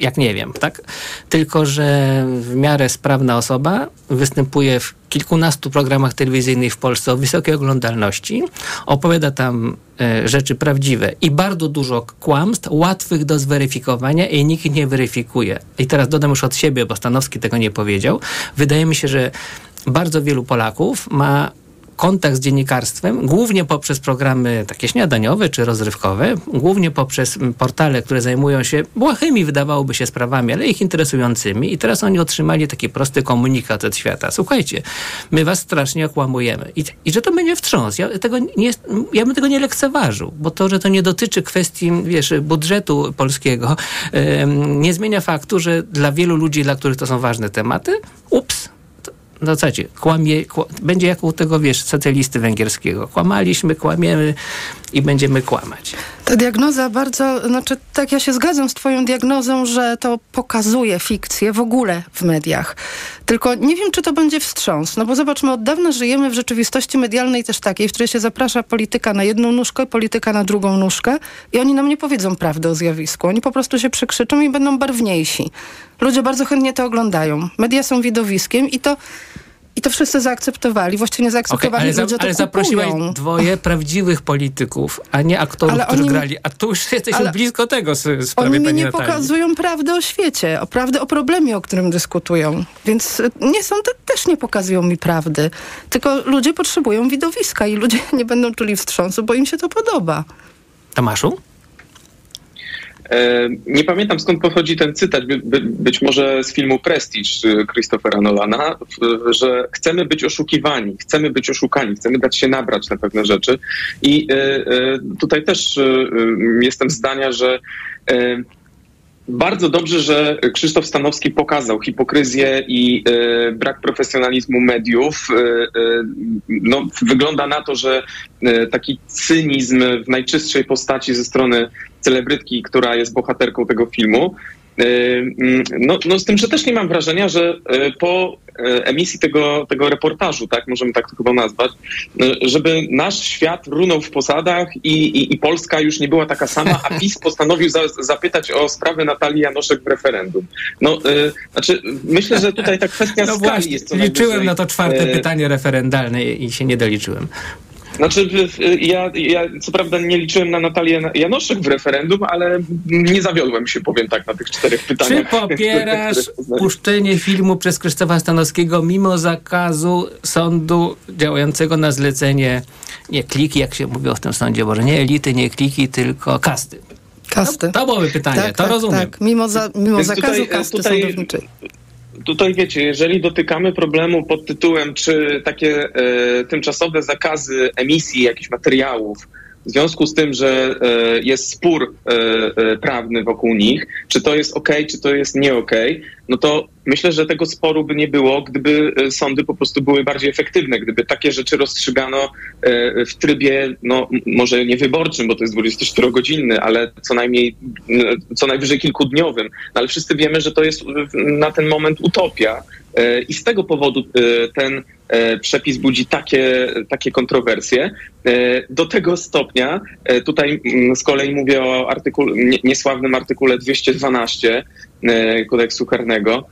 [SPEAKER 8] jak nie wiem, tak? Tylko, że w miarę sprawna osoba występuje w kilkunastu programach telewizyjnych w Polsce o wysokiej oglądalności, opowiada tam e, rzeczy prawdziwe i bardzo dużo kłamstw, łatwych do zweryfikowania i nikt nie weryfikuje. I teraz dodam już od siebie, bo Stanowski tego nie powiedział. Wydaje mi się, że bardzo wielu Polaków ma kontakt z dziennikarstwem, głównie poprzez programy takie śniadaniowe czy rozrywkowe, głównie poprzez portale, które zajmują się błahymi, wydawałoby się, sprawami, ale ich interesującymi. I teraz oni otrzymali taki prosty komunikat od świata. Słuchajcie, my was strasznie okłamujemy. I, i że to będzie wstrząs. Ja, tego nie, ja bym tego nie lekceważył, bo to, że to nie dotyczy kwestii, wiesz, budżetu polskiego, yy, nie zmienia faktu, że dla wielu ludzi, dla których to są ważne tematy, ups, no zasadzie, kłamie, kłam, będzie jak u tego, wiesz, socjalisty węgierskiego. Kłamaliśmy, kłamiemy i będziemy kłamać.
[SPEAKER 17] Ta diagnoza bardzo, znaczy tak ja się zgadzam z twoją diagnozą, że to pokazuje fikcję w ogóle w mediach. Tylko nie wiem, czy to będzie wstrząs, no bo zobaczmy, od dawna żyjemy w rzeczywistości medialnej też takiej, w której się zaprasza polityka na jedną nóżkę, polityka na drugą nóżkę i oni nam nie powiedzą prawdy o zjawisku. Oni po prostu się przekrzyczą i będą barwniejsi. Ludzie bardzo chętnie to oglądają. Media są widowiskiem i to i to wszyscy zaakceptowali. Właściwie nie zaakceptowali, okay, ale, ludzie za,
[SPEAKER 8] ale zaprosiłaś dwoje prawdziwych polityków, a nie aktorów, ale którzy grali. A tu już jesteśmy blisko tego z, sprawie
[SPEAKER 17] Oni
[SPEAKER 8] mi
[SPEAKER 17] nie
[SPEAKER 8] Natalii.
[SPEAKER 17] pokazują prawdy o świecie, o prawdy o problemie, o którym dyskutują. Więc e, nie są, też nie pokazują mi prawdy. Tylko ludzie potrzebują widowiska i ludzie [laughs] nie będą czuli wstrząsu, bo im się to podoba.
[SPEAKER 8] Tomaszu?
[SPEAKER 18] E, nie pamiętam skąd pochodzi ten cytat, by, by, być może z filmu Prestige y, Christophera Nolana, że chcemy być oszukiwani, chcemy być oszukani, chcemy dać się nabrać na pewne rzeczy. I e, e, tutaj też jestem zdania, że bardzo dobrze, że Krzysztof Stanowski pokazał hipokryzję i e, brak profesjonalizmu mediów. E, e, no, wygląda na to, że taki cynizm w najczystszej postaci ze strony celebrytki, która jest bohaterką tego filmu, no, no z tym, że też nie mam wrażenia, że po E, emisji tego, tego reportażu, tak, możemy tak to chyba nazwać, żeby nasz świat runął w posadach i, i, i Polska już nie była taka sama, a PiS [laughs] postanowił za, zapytać o sprawę Natalii Janoszek w referendum. No, y, znaczy, myślę, że tutaj ta kwestia no skali właśnie, jest co
[SPEAKER 8] Liczyłem na to czwarte pytanie referendalne i się nie doliczyłem.
[SPEAKER 18] Znaczy, ja, ja co prawda nie liczyłem na Natalię Janoszek w referendum, ale nie zawiodłem się, powiem tak, na tych czterech pytaniach.
[SPEAKER 8] Czy [laughs] popierasz puszczenie filmu przez Krzysztofa Stanowskiego mimo zakazu sądu działającego na zlecenie, nie kliki, jak się mówi w tym sądzie, może nie elity, nie kliki, tylko kasty?
[SPEAKER 17] Kasty.
[SPEAKER 8] To, to byłoby pytanie, tak, to tak, rozumiem. Tak.
[SPEAKER 17] Mimo, za, mimo zakazu tutaj, kasty tutaj, sądowniczej
[SPEAKER 18] tutaj wiecie, jeżeli dotykamy problemu pod tytułem, czy takie e, tymczosowe zakazy emisji jakichś materiałów w związku z tym, że e, jest spór e, e, prawny wokół nich, czy to jest ok, czy to jest nie ok, no to myślę, że tego sporu by nie było, gdyby sądy po prostu były bardziej efektywne, gdyby takie rzeczy rozstrzygano w trybie, no może nie wyborczym, bo to jest 24-godzinny, ale co najmniej, co najwyżej kilkudniowym. No, ale wszyscy wiemy, że to jest na ten moment utopia i z tego powodu ten E, przepis budzi takie, takie kontrowersje. E, do tego stopnia, e, tutaj mm, z kolei mówię o artykule, niesławnym artykule 212 kodeksu karnego,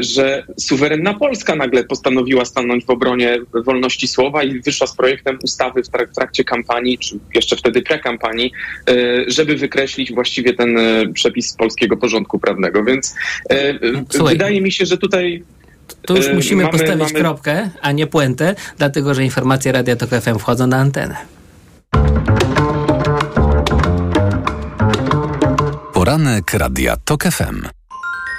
[SPEAKER 18] że suwerenna Polska nagle postanowiła stanąć w obronie wolności słowa i wyszła z projektem ustawy w trakcie kampanii, czy jeszcze wtedy prekampanii, żeby wykreślić właściwie ten przepis z polskiego porządku prawnego. Więc Słuchaj. wydaje mi się, że tutaj
[SPEAKER 8] tu już musimy mamy, postawić mamy... kropkę, a nie puentę, dlatego że informacje Radia Tok FM wchodzą na antenę.
[SPEAKER 6] Poranek Radia Tok FM.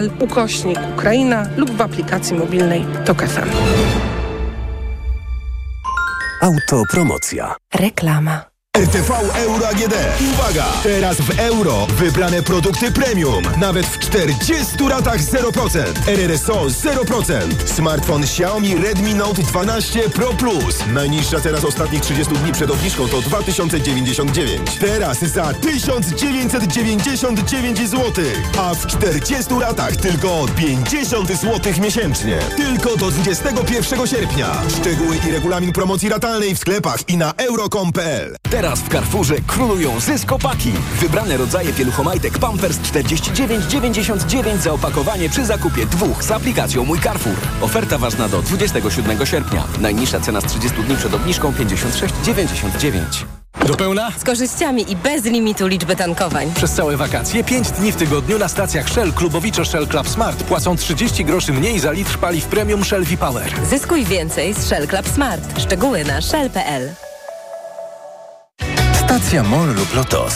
[SPEAKER 19] pl ukośnik Ukraina lub w aplikacji mobilnej TOK FM.
[SPEAKER 6] Autopromocja.
[SPEAKER 11] Reklama.
[SPEAKER 20] RTV Euro AGD. Uwaga! Teraz w euro wybrane produkty premium. Nawet w 40 ratach 0%. RRSO 0%. Smartfon Xiaomi Redmi Note 12 Pro Plus. Najniższa teraz ostatnich 30 dni przed obniżką to 2099. Teraz za 1999 zł. A w 40 ratach tylko 50 zł miesięcznie. Tylko do 21 sierpnia. Szczegóły i regulamin promocji ratalnej w sklepach i na euro.com.pl.
[SPEAKER 12] Teraz w Carrefourze królują zyskopaki. Wybrane rodzaje pieluchomajtek Pampers 49,99 za opakowanie przy zakupie dwóch z aplikacją Mój Carrefour. Oferta ważna do 27 sierpnia. Najniższa cena z 30 dni przed obniżką 56,99.
[SPEAKER 21] Do pełna?
[SPEAKER 22] Z korzyściami i bez limitu liczby tankowań.
[SPEAKER 21] Przez całe wakacje 5 dni w tygodniu na stacjach Shell Klubowicze Shell Club Smart płacą 30 groszy mniej za litr paliw premium Shell V-Power.
[SPEAKER 22] Zyskuj więcej z Shell Club Smart. Szczegóły na shell.pl
[SPEAKER 6] Stacja MOL lub LOTOS.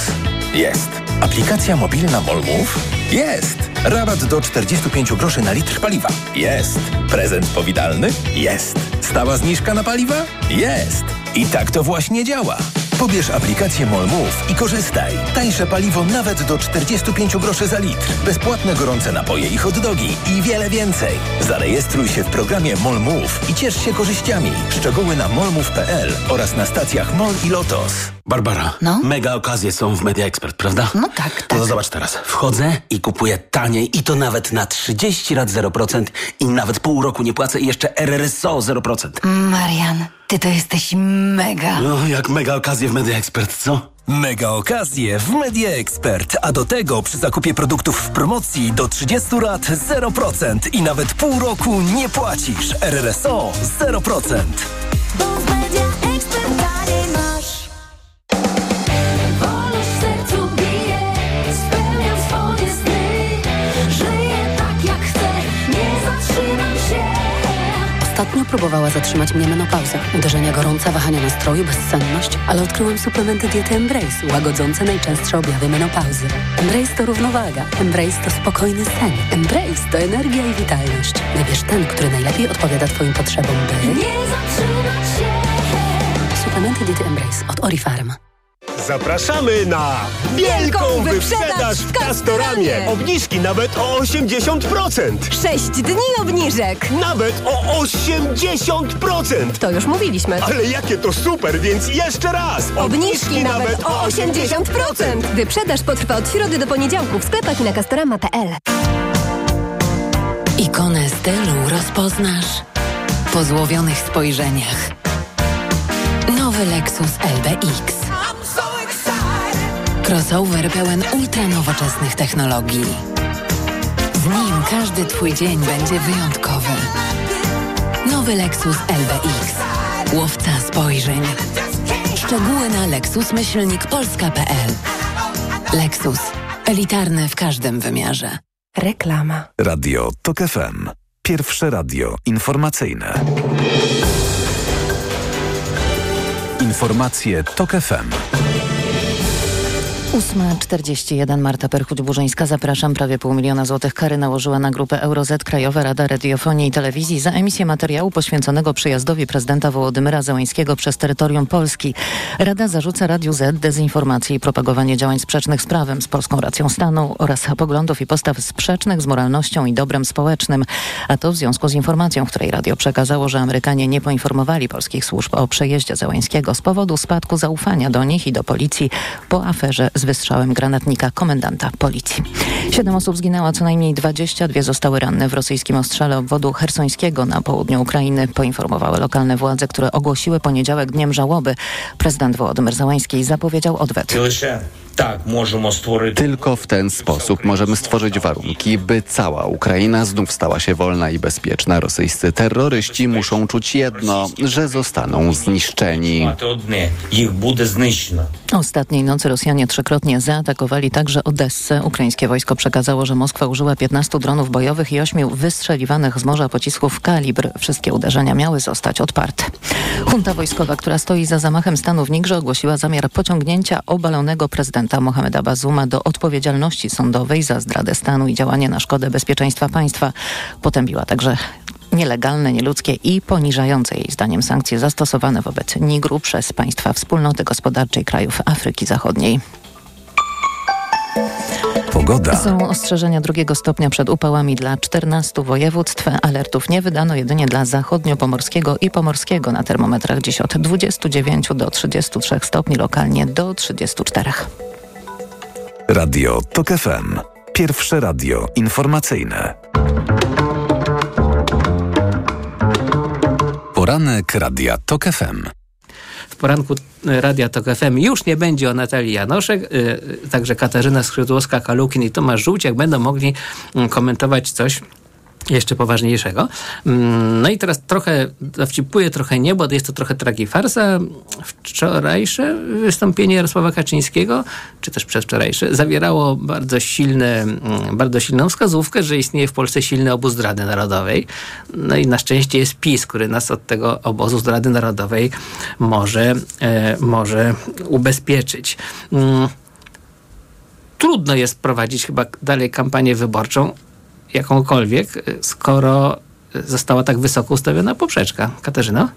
[SPEAKER 6] Jest. Aplikacja mobilna MOLMów? Jest. Rabat do 45 groszy na litr paliwa? Jest. Prezent powitalny? Jest. Stała zniżka na paliwa? Jest. I tak to właśnie działa. Pobierz aplikację MOLMów i korzystaj. Tańsze paliwo nawet do 45 groszy za litr. Bezpłatne gorące napoje i hot dogi i wiele więcej. Zarejestruj się w programie MOLMów i ciesz się korzyściami. Szczegóły na molmów.pl oraz na stacjach MOL i LOTOS.
[SPEAKER 23] Barbara,
[SPEAKER 24] No?
[SPEAKER 23] mega okazje są w Media Expert, prawda?
[SPEAKER 24] No tak, tak.
[SPEAKER 23] To zobacz teraz. Wchodzę i kupuję taniej i to nawet na 30 lat 0% i nawet pół roku nie płacę i jeszcze RRSO 0%.
[SPEAKER 24] Marian, ty to jesteś mega.
[SPEAKER 23] No, jak mega okazje w Media Expert, co?
[SPEAKER 12] Mega okazje w Media Expert, a do tego przy zakupie produktów w promocji do 30 lat 0% i nawet pół roku nie płacisz. RRSO 0%.
[SPEAKER 25] Ostatnio próbowała zatrzymać mnie menopauza. Uderzenia gorąca, wahania nastroju, bezsenność, ale odkryłam suplementy diety Embrace, łagodzące najczęstsze objawy menopauzy. Embrace to równowaga. Embrace to spokojny sen. Embrace to energia i witalność. Wybierz ten, który najlepiej odpowiada Twoim potrzebom, by... Nie zatrzymać się! Suplementy diety Embrace od Orifarm.
[SPEAKER 20] Zapraszamy na wielką wyprzedaż w Castoramie. Obniżki nawet o 80%.
[SPEAKER 22] 6 dni obniżek.
[SPEAKER 20] Nawet o 80%.
[SPEAKER 22] To już mówiliśmy.
[SPEAKER 20] Ale jakie to super, więc jeszcze raz.
[SPEAKER 22] Obniżki nawet o 80%. Wyprzedaż potrwa od środy do poniedziałku w sklepach i na castorama.pl.
[SPEAKER 11] Ikonę stylu rozpoznasz po złowionych spojrzeniach. Nowy Lexus LBX. Crossover pełen ultranowoczesnych technologii. Z nim każdy Twój dzień będzie wyjątkowy. Nowy Lexus LBX. Łowca spojrzeń. Szczegóły na lexusmyślnikpolska.pl Lexus. Elitarny w każdym wymiarze. Reklama.
[SPEAKER 7] Radio TOK FM. Pierwsze radio informacyjne. Informacje TOK FM.
[SPEAKER 2] 8.41 Marta Perchuć-Burzyńska. Zapraszam. Prawie pół miliona złotych kary nałożyła na grupę EuroZ Krajowa Rada Radiofonii i Telewizji za emisję materiału poświęconego przyjazdowi prezydenta Wołodymyra Zełańskiego przez terytorium Polski. Rada zarzuca Radiu Z dezinformację i propagowanie działań sprzecznych z prawem, z polską racją stanu oraz poglądów i postaw sprzecznych z moralnością i dobrem społecznym. A to w związku z informacją, której radio przekazało, że Amerykanie nie poinformowali polskich służb o przejeździe Zełańskiego z powodu spadku zaufania do nich i do policji po aferze z wystrzałem granatnika komendanta policji. Siedem osób zginęło, co najmniej 22 zostały ranne w rosyjskim ostrzale obwodu hersońskiego na południu Ukrainy, poinformowały lokalne władze, które ogłosiły poniedziałek dniem żałoby. Prezydent Wołodymyr Załański zapowiedział odwet.
[SPEAKER 26] Tylko w ten sposób możemy stworzyć warunki, by cała Ukraina znów stała się wolna i bezpieczna. Rosyjscy terroryści muszą czuć jedno, że zostaną zniszczeni.
[SPEAKER 2] Ostatniej nocy Rosjanie trzykrotnie zaatakowali także Odessę. Ukraińskie wojsko przekazało, że Moskwa użyła 15 dronów bojowych i 8 wystrzeliwanych z morza pocisków kalibr. Wszystkie uderzenia miały zostać odparte. Junta wojskowa, która stoi za zamachem stanu w Nigrze, ogłosiła zamiar pociągnięcia obalonego prezydenta Mohameda Bazuma do odpowiedzialności sądowej za zdradę stanu i działanie na szkodę bezpieczeństwa państwa. Potępiła także nielegalne, nieludzkie i poniżające jej zdaniem sankcje zastosowane wobec Nigru przez państwa wspólnoty gospodarczej krajów Afryki Zachodniej.
[SPEAKER 7] Pogoda.
[SPEAKER 2] Są ostrzeżenia drugiego stopnia przed upałami dla 14 województw. Alertów nie wydano jedynie dla zachodnio-pomorskiego i pomorskiego na termometrach dziś od 29 do 33 stopni, lokalnie do 34.
[SPEAKER 7] Radio TOK FM. Pierwsze radio informacyjne. Poranek Radia TOK FM.
[SPEAKER 8] W poranku Radia Tok FM już nie będzie o Natalii Janoszek, yy, także Katarzyna Skrzydłowska-Kalukin i Tomasz Żółciak będą mogli yy, komentować coś jeszcze poważniejszego. No i teraz trochę dowcipuję, trochę nie, bo jest to trochę tragifarsa. Wczorajsze wystąpienie Jarosława Kaczyńskiego, czy też przedwczorajsze, zawierało bardzo, silne, bardzo silną wskazówkę, że istnieje w Polsce silny obóz zdrady narodowej. No i na szczęście jest PiS, który nas od tego obozu zdrady narodowej może, e, może ubezpieczyć. trudno jest prowadzić chyba dalej kampanię wyborczą, jakąkolwiek, skoro została tak wysoko ustawiona poprzeczka. Katarzyna?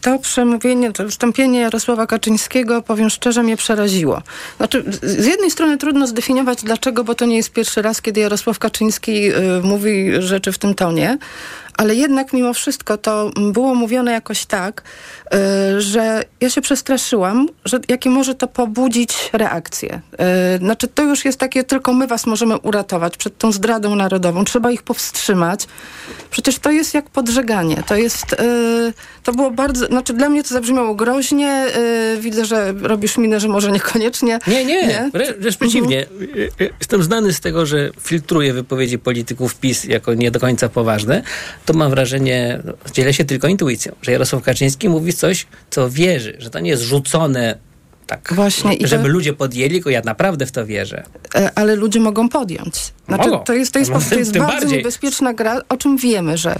[SPEAKER 17] To przemówienie, to wystąpienie Jarosława Kaczyńskiego, powiem szczerze, mnie przeraziło. Znaczy, z jednej strony trudno zdefiniować dlaczego, bo to nie jest pierwszy raz, kiedy Jarosław Kaczyński y, mówi rzeczy w tym tonie, ale jednak mimo wszystko to było mówione jakoś tak, y, że ja się przestraszyłam, że jakie może to pobudzić reakcję. Y, znaczy to już jest takie, tylko my was możemy uratować przed tą zdradą narodową. Trzeba ich powstrzymać. Przecież to jest jak podżeganie. To jest, y, to było bardzo, znaczy dla mnie to zabrzmiało groźnie. Widzę, że robisz minę, że może niekoniecznie.
[SPEAKER 8] Nie, nie, nie. wręcz przeciwnie. Mhm. Jestem znany z tego, że filtruję wypowiedzi polityków PiS jako nie do końca poważne to mam wrażenie, dzielę się tylko intuicją, że Jarosław Kaczyński mówi coś, co wierzy, że to nie jest rzucone tak, Właśnie, żeby to... ludzie podjęli, tylko ja naprawdę w to wierzę.
[SPEAKER 17] E, ale ludzie mogą podjąć. Znaczy, to jest, to jest, no, to jest tym, bardzo bardziej. niebezpieczna gra, o czym wiemy, że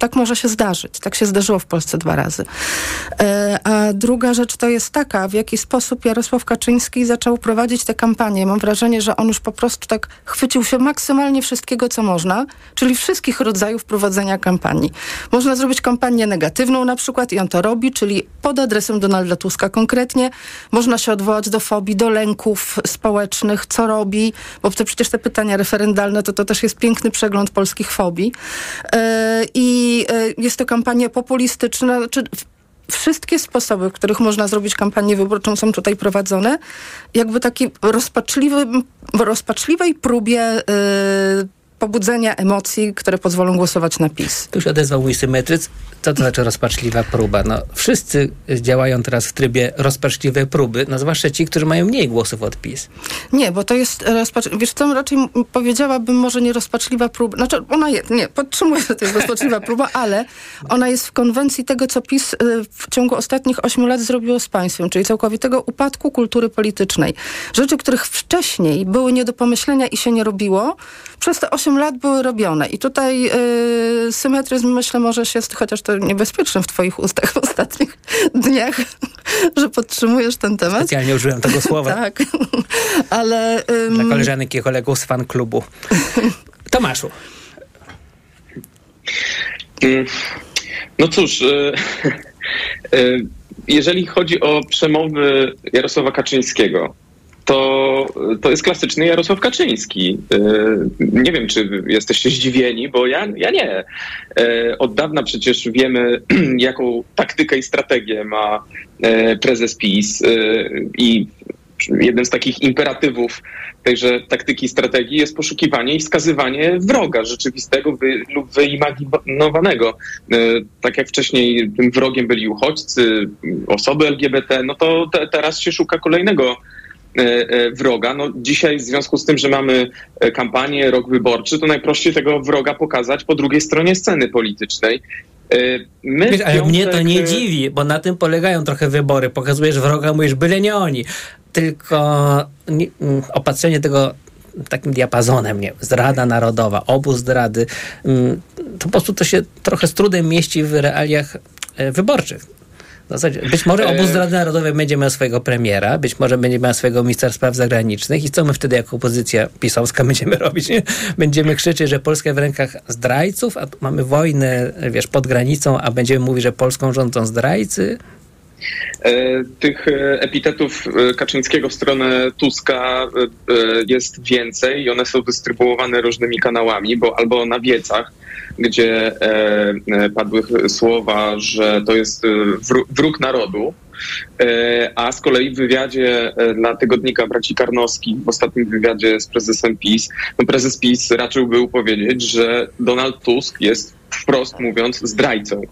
[SPEAKER 17] tak może się zdarzyć. Tak się zdarzyło w Polsce dwa razy. E, a druga rzecz to jest taka, w jaki sposób Jarosław Kaczyński zaczął prowadzić tę kampanię. Mam wrażenie, że on już po prostu tak chwycił się maksymalnie wszystkiego, co można, czyli wszystkich rodzajów prowadzenia kampanii. Można zrobić kampanię negatywną na przykład i on to robi, czyli pod adresem Donalda Tuska konkretnie. Można się odwołać do fobii, do lęków społecznych, co robi, bo to przecież te pytania referendalne to, to też jest piękny przegląd polskich fobii. E, I e, jest to kampania populistyczna, czy wszystkie sposoby, w których można zrobić kampanię wyborczą są tutaj prowadzone. Jakby takiej rozpaczliwej próbie yy, pobudzenia emocji, które pozwolą głosować na PiS.
[SPEAKER 8] Tu się odezwał mój symetryc. Co to znaczy rozpaczliwa próba? No, wszyscy działają teraz w trybie rozpaczliwej próby, no zwłaszcza ci, którzy mają mniej głosów od PiS.
[SPEAKER 17] Nie, bo to jest rozpacz... Wiesz co, raczej powiedziałabym może nie rozpaczliwa próba. Znaczy ona jest, nie, podtrzymuję, że to jest rozpaczliwa [laughs] próba, ale ona jest w konwencji tego, co PiS y, w ciągu ostatnich ośmiu lat zrobiło z państwem, czyli całkowitego upadku kultury politycznej. Rzeczy, których wcześniej były nie do pomyślenia i się nie robiło, przez te 8 lat były robione. I tutaj yy, symetryzm, myślę, może się, chociaż to niebezpieczny w twoich ustach w ostatnich [laughs] dniach, że podtrzymujesz ten temat.
[SPEAKER 8] Specjalnie użyłem tego słowa. [laughs]
[SPEAKER 17] tak, ale...
[SPEAKER 8] Ym... Dla koleżanek i kolegów z fan klubu. Tomaszu.
[SPEAKER 18] Mm, no cóż, y, [laughs] y, jeżeli chodzi o przemowy Jarosława Kaczyńskiego, to, to jest klasyczny Jarosław Kaczyński. E, nie wiem, czy jesteście zdziwieni, bo ja, ja nie. E, od dawna przecież wiemy, [clears throat] jaką taktykę i strategię ma e, prezes PiS i jednym z takich imperatywów tejże taktyki i strategii jest poszukiwanie i wskazywanie wroga rzeczywistego wy, lub wyimaginowanego. Tak jak wcześniej tym wrogiem byli uchodźcy, osoby LGBT, no to te, teraz się szuka kolejnego wroga. No dzisiaj w związku z tym, że mamy e, kampanię, rok wyborczy, to najprościej tego wroga pokazać po drugiej stronie sceny politycznej.
[SPEAKER 8] My Wiesz, ale piątek... mnie to nie dziwi, bo na tym polegają trochę wybory. Pokazujesz wroga, mówisz, byle nie oni. Tylko mm, opatrzenie tego takim diapazonem, nie, zdrada narodowa, obóz zdrady, mm, to po prostu to się trochę z trudem mieści w realiach wyborczych. Zasadzie, być może obóz e, Rady Narodowej będzie miał swojego premiera, być może będzie miał swojego ministra spraw zagranicznych i co my wtedy jako opozycja pisowska [laughs] będziemy robić? Nie? Będziemy krzyczeć, że Polska w rękach zdrajców, a mamy wojnę, wiesz, pod granicą, a będziemy mówić, że Polską rządzą zdrajcy?
[SPEAKER 18] E, tych e, epitetów Kaczyńskiego w stronę Tuska jest więcej i one są dystrybuowane różnymi kanałami, bo albo na wiecach, gdzie e, e, padły słowa, że to jest e, wróg narodu, a z kolei w wywiadzie dla tygodnika Braci Karnowskich, w ostatnim wywiadzie z prezesem PiS, no prezes PiS raczył był powiedzieć, że Donald Tusk jest wprost mówiąc zdrajcą.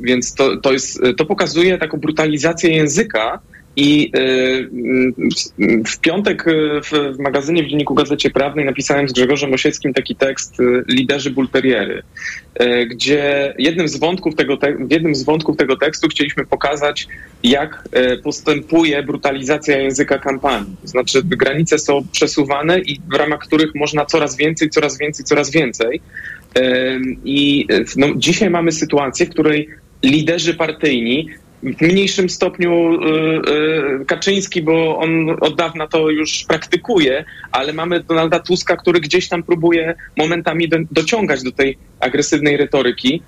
[SPEAKER 18] Więc to, to, jest, to pokazuje taką brutalizację języka, i y, w piątek y, w, magazynie w Dzienniku Gazecie Prawnej napisałem z Grzegorzem Osieckim taki tekst Liderzy Bulteriery, gdzie jednym z wątków tego w jednym z wątków tego tekstu chcieliśmy pokazać, jak postępuje brutalizacja języka kampanii. To znaczy granice są przesuwane i w ramach których można coraz więcej, coraz więcej, coraz więcej. I no, dzisiaj mamy sytuację, w której liderzy partyjni w mniejszym stopniu y, y, Kaczyński, bo on od dawna to już praktykuje, ale mamy Donalda Tuska, który gdzieś tam próbuje momentami do, dociągać do tej agresywnej retoryki.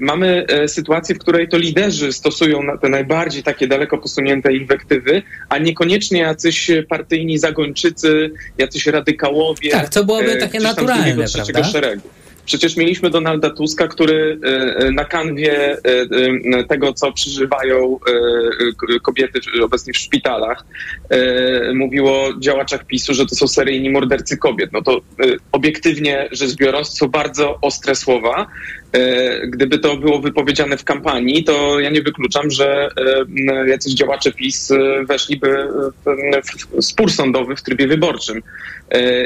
[SPEAKER 18] Mamy sytuację, w której to liderzy stosują te najbardziej takie daleko posunięte inwektywy, a niekoniecznie jacyś partyjni zagończycy, jacyś radykałowie.
[SPEAKER 8] Tak, co byłoby takie naturalne, prawda?
[SPEAKER 18] Szeregu. Przecież mieliśmy Donalda Tuska, który e, e, na kanwie e, tego, co przeżywają kobiety obecnie w szpitalach, mówiło o działaczach PiSu, że to są seryjni mordercy kobiet. No to obiektywnie rzecz biorąc, są bardzo ostre słowa. Gdyby to było wypowiedziane w kampanii, to ja nie wykluczam, że jacyś działacze PiS weszliby w spór sądowy w trybie wyborczym.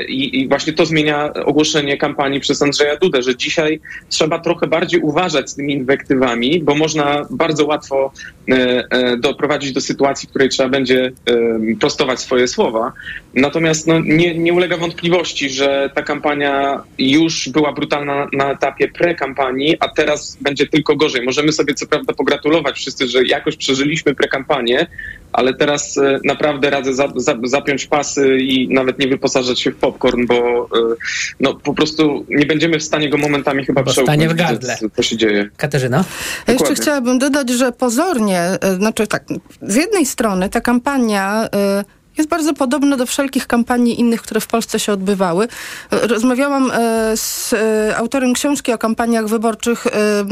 [SPEAKER 18] I, właśnie to zmienia ogłoszenie kampanii przez Andrzeja Dudę, że dzisiaj trzeba trochę bardziej uważać z tymi inwektywami, bo można bardzo łatwo e, e, doprowadzić do sytuacji, w której trzeba będzie e, prostować swoje słowa. Natomiast no, nie, nie ulega wątpliwości, że ta kampania już była brutalna na etapie pre-kampanii, a teraz będzie tylko gorzej. Możemy sobie co prawda pogratulować wszyscy, że jakoś przeżyliśmy pre-kampanię, ale teraz naprawdę radzę za, za, zapiąć pasy i nawet nie wyposażać się w popcorn, bo no, po prostu nie będziemy w stanie go momentami chyba
[SPEAKER 8] przełknąć, w gardle.
[SPEAKER 18] co się dzieje.
[SPEAKER 8] Katarzyna?
[SPEAKER 17] Ja jeszcze chciałabym dodać, że pozornie, e, znaczy tak, z jednej strony ta kampania... Y jest bardzo podobna do wszelkich kampanii innych, które w Polsce się odbywały. Rozmawiałam z autorem książki o kampaniach wyborczych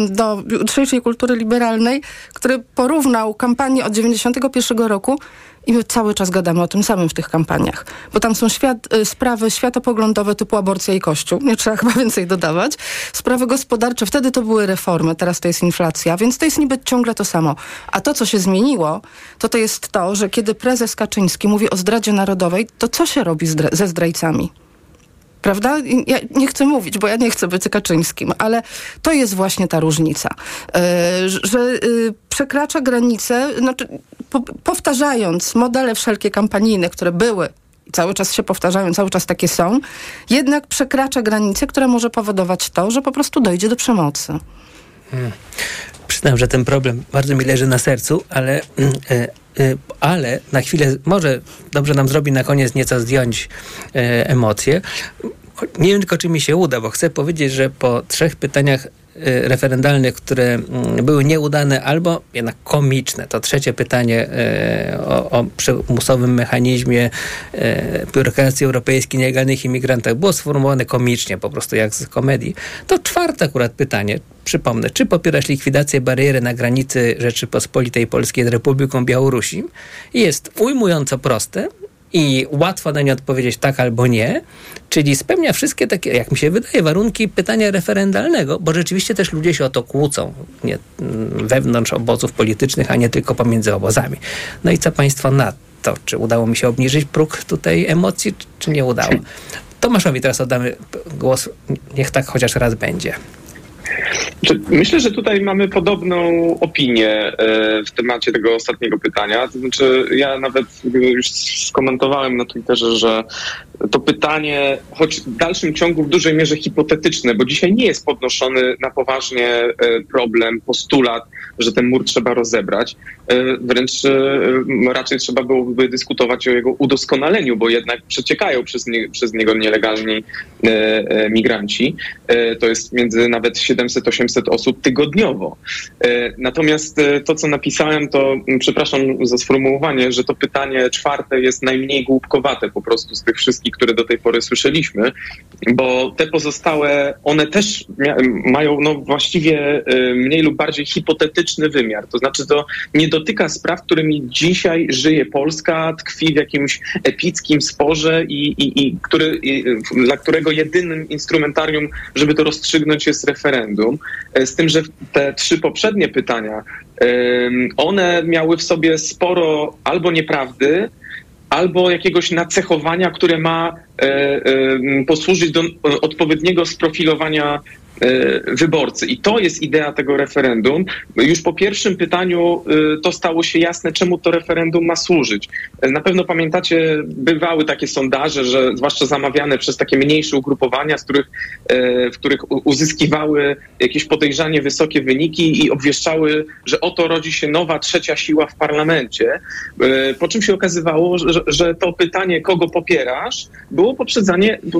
[SPEAKER 17] do jutrzejszej kultury liberalnej, który porównał kampanię od 1991 roku i my cały czas gadamy o tym samym w tych kampaniach. Bo tam są świat, y, sprawy światopoglądowe typu aborcja i kościół. Nie trzeba [laughs] chyba więcej dodawać. Sprawy gospodarcze, wtedy to były reformy, teraz to jest inflacja, więc to jest niby ciągle to samo. A to, co się zmieniło, to to jest to, że kiedy prezes Kaczyński mówi o zdradzie narodowej, to co się robi ze zdrajcami? Prawda? Ja nie chcę mówić, bo ja nie chcę być Kaczyńskim, ale to jest właśnie ta różnica, yy, że yy, przekracza granice, znaczy, po, powtarzając modele wszelkie kampanijne, które były cały czas się powtarzają, cały czas takie są, jednak przekracza granice, która może powodować to, że po prostu dojdzie do przemocy.
[SPEAKER 8] Hmm. Przyznam, że ten problem bardzo mi leży na sercu, ale, yy, ale na chwilę może dobrze nam zrobi na koniec nieco zdjąć e, emocje. Nie wiem tylko, czy mi się uda, bo chcę powiedzieć, że po trzech pytaniach referendalnych, które mm, były nieudane albo jednak komiczne. To trzecie pytanie y, o, o przymusowym mechanizmie y, biurokracji europejskiej nielegalnych imigrantach było sformułowane komicznie, po prostu jak z komedii. To czwarte akurat pytanie, przypomnę, czy popierasz likwidację bariery na granicy Rzeczypospolitej Polskiej z Republiką Białorusi? Jest ujmująco proste, i łatwo na nie odpowiedzieć tak albo nie, czyli spełnia wszystkie takie, jak mi się wydaje, warunki pytania referendalnego, bo rzeczywiście też ludzie się o to kłócą nie, mm, wewnątrz obozów politycznych, a nie tylko pomiędzy obozami. No i co państwo na to? Czy udało mi się obniżyć próg tutaj emocji, czy nie udało? Tomaszowi teraz oddamy głos, niech tak chociaż raz będzie.
[SPEAKER 18] Myślę, że tutaj mamy podobną opinię e, w temacie tego ostatniego pytania. To znaczy, ja nawet już skomentowałem na Twitterze, że to pytanie, choć w dalszym ciągu w dużej mierze hipotetyczne, bo dzisiaj nie jest podnoszony na poważnie e, problem, postulat, że ten mur trzeba rozebrać. E, wręcz raczej trzeba byłoby dyskutować o jego udoskonaleniu, bo jednak przeciekają przez, nie, przez niego nielegalni migranci. To jest między nawet 700-800 osób tygodniowo. E, natomiast e, to, co napisałem, to przepraszam za sformułowanie, że to pytanie czwarte jest najmniej głupkowate po prostu z tych wszystkich, które do tej pory słyszeliśmy, bo te pozostałe, one też mają no, właściwie e, mniej lub bardziej hipotetyczny wymiar. To znaczy, to nie dotyka spraw, którymi dzisiaj żyje Polska, tkwi w jakimś epickim sporze i, i, i, który, i dla którego jedynym instrumentarium, żeby to rozstrzygnąć, jest referendum. Z tym, że te trzy poprzednie pytania, one miały w sobie sporo albo nieprawdy, albo jakiegoś nacechowania, które ma e, posłużyć do odpowiedniego sprofilowania wyborcy. I to jest idea tego referendum. Już po pierwszym pytaniu to stało się jasne, czemu to referendum ma służyć. Na pewno pamiętacie, bywały takie sondaże, że zwłaszcza zamawiane przez takie mniejsze ugrupowania, z których, w których uzyskiwały jakieś podejrzanie wysokie wyniki i obwieszczały, że oto rodzi się nowa trzecia siła w parlamencie. Po czym się okazywało, że, że to pytanie, kogo popierasz, było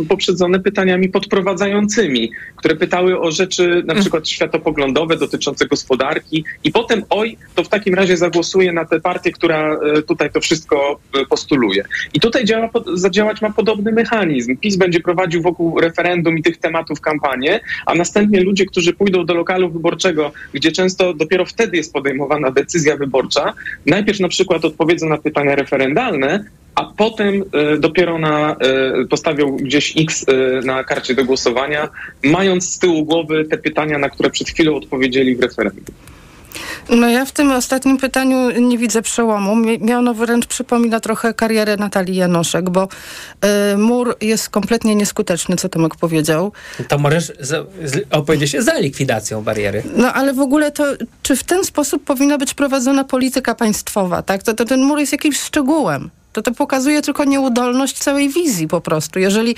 [SPEAKER 18] poprzedzone pytaniami podprowadzającymi, które pytały o rzeczy na przykład światopoglądowe dotyczące gospodarki i potem oj, to w takim razie zagłosuje na tę partię, która e, tutaj to wszystko e, postuluje. I tutaj działa, zadziałać ma podobny mechanizm. PiS będzie prowadził wokół referendum i tych tematów kampanię, a następnie ludzie, którzy pójdą do lokalu wyborczego, gdzie często dopiero wtedy jest podejmowana decyzja wyborcza, najpierw na przykład odpowiedzą na pytania referendalne, a potem e, dopiero na, e, postawią gdzieś X e, na karcie do głosowania, mając z tyłu głowy te pytania, na które przed chwilą odpowiedzieli w referendum.
[SPEAKER 17] No ja w tym ostatnim pytaniu nie widzę przełomu. Mnie ono wręcz przypomina trochę karierę Natalii Janoszek, bo y, mur jest kompletnie nieskuteczny, co Tomek powiedział.
[SPEAKER 8] To możesz opowiedzieć się za likwidacją bariery.
[SPEAKER 17] No ale w ogóle to, czy w ten sposób powinna być prowadzona polityka państwowa, tak? To, to ten mur jest jakimś szczegółem to to pokazuje tylko nieudolność całej wizji po prostu. Jeżeli y,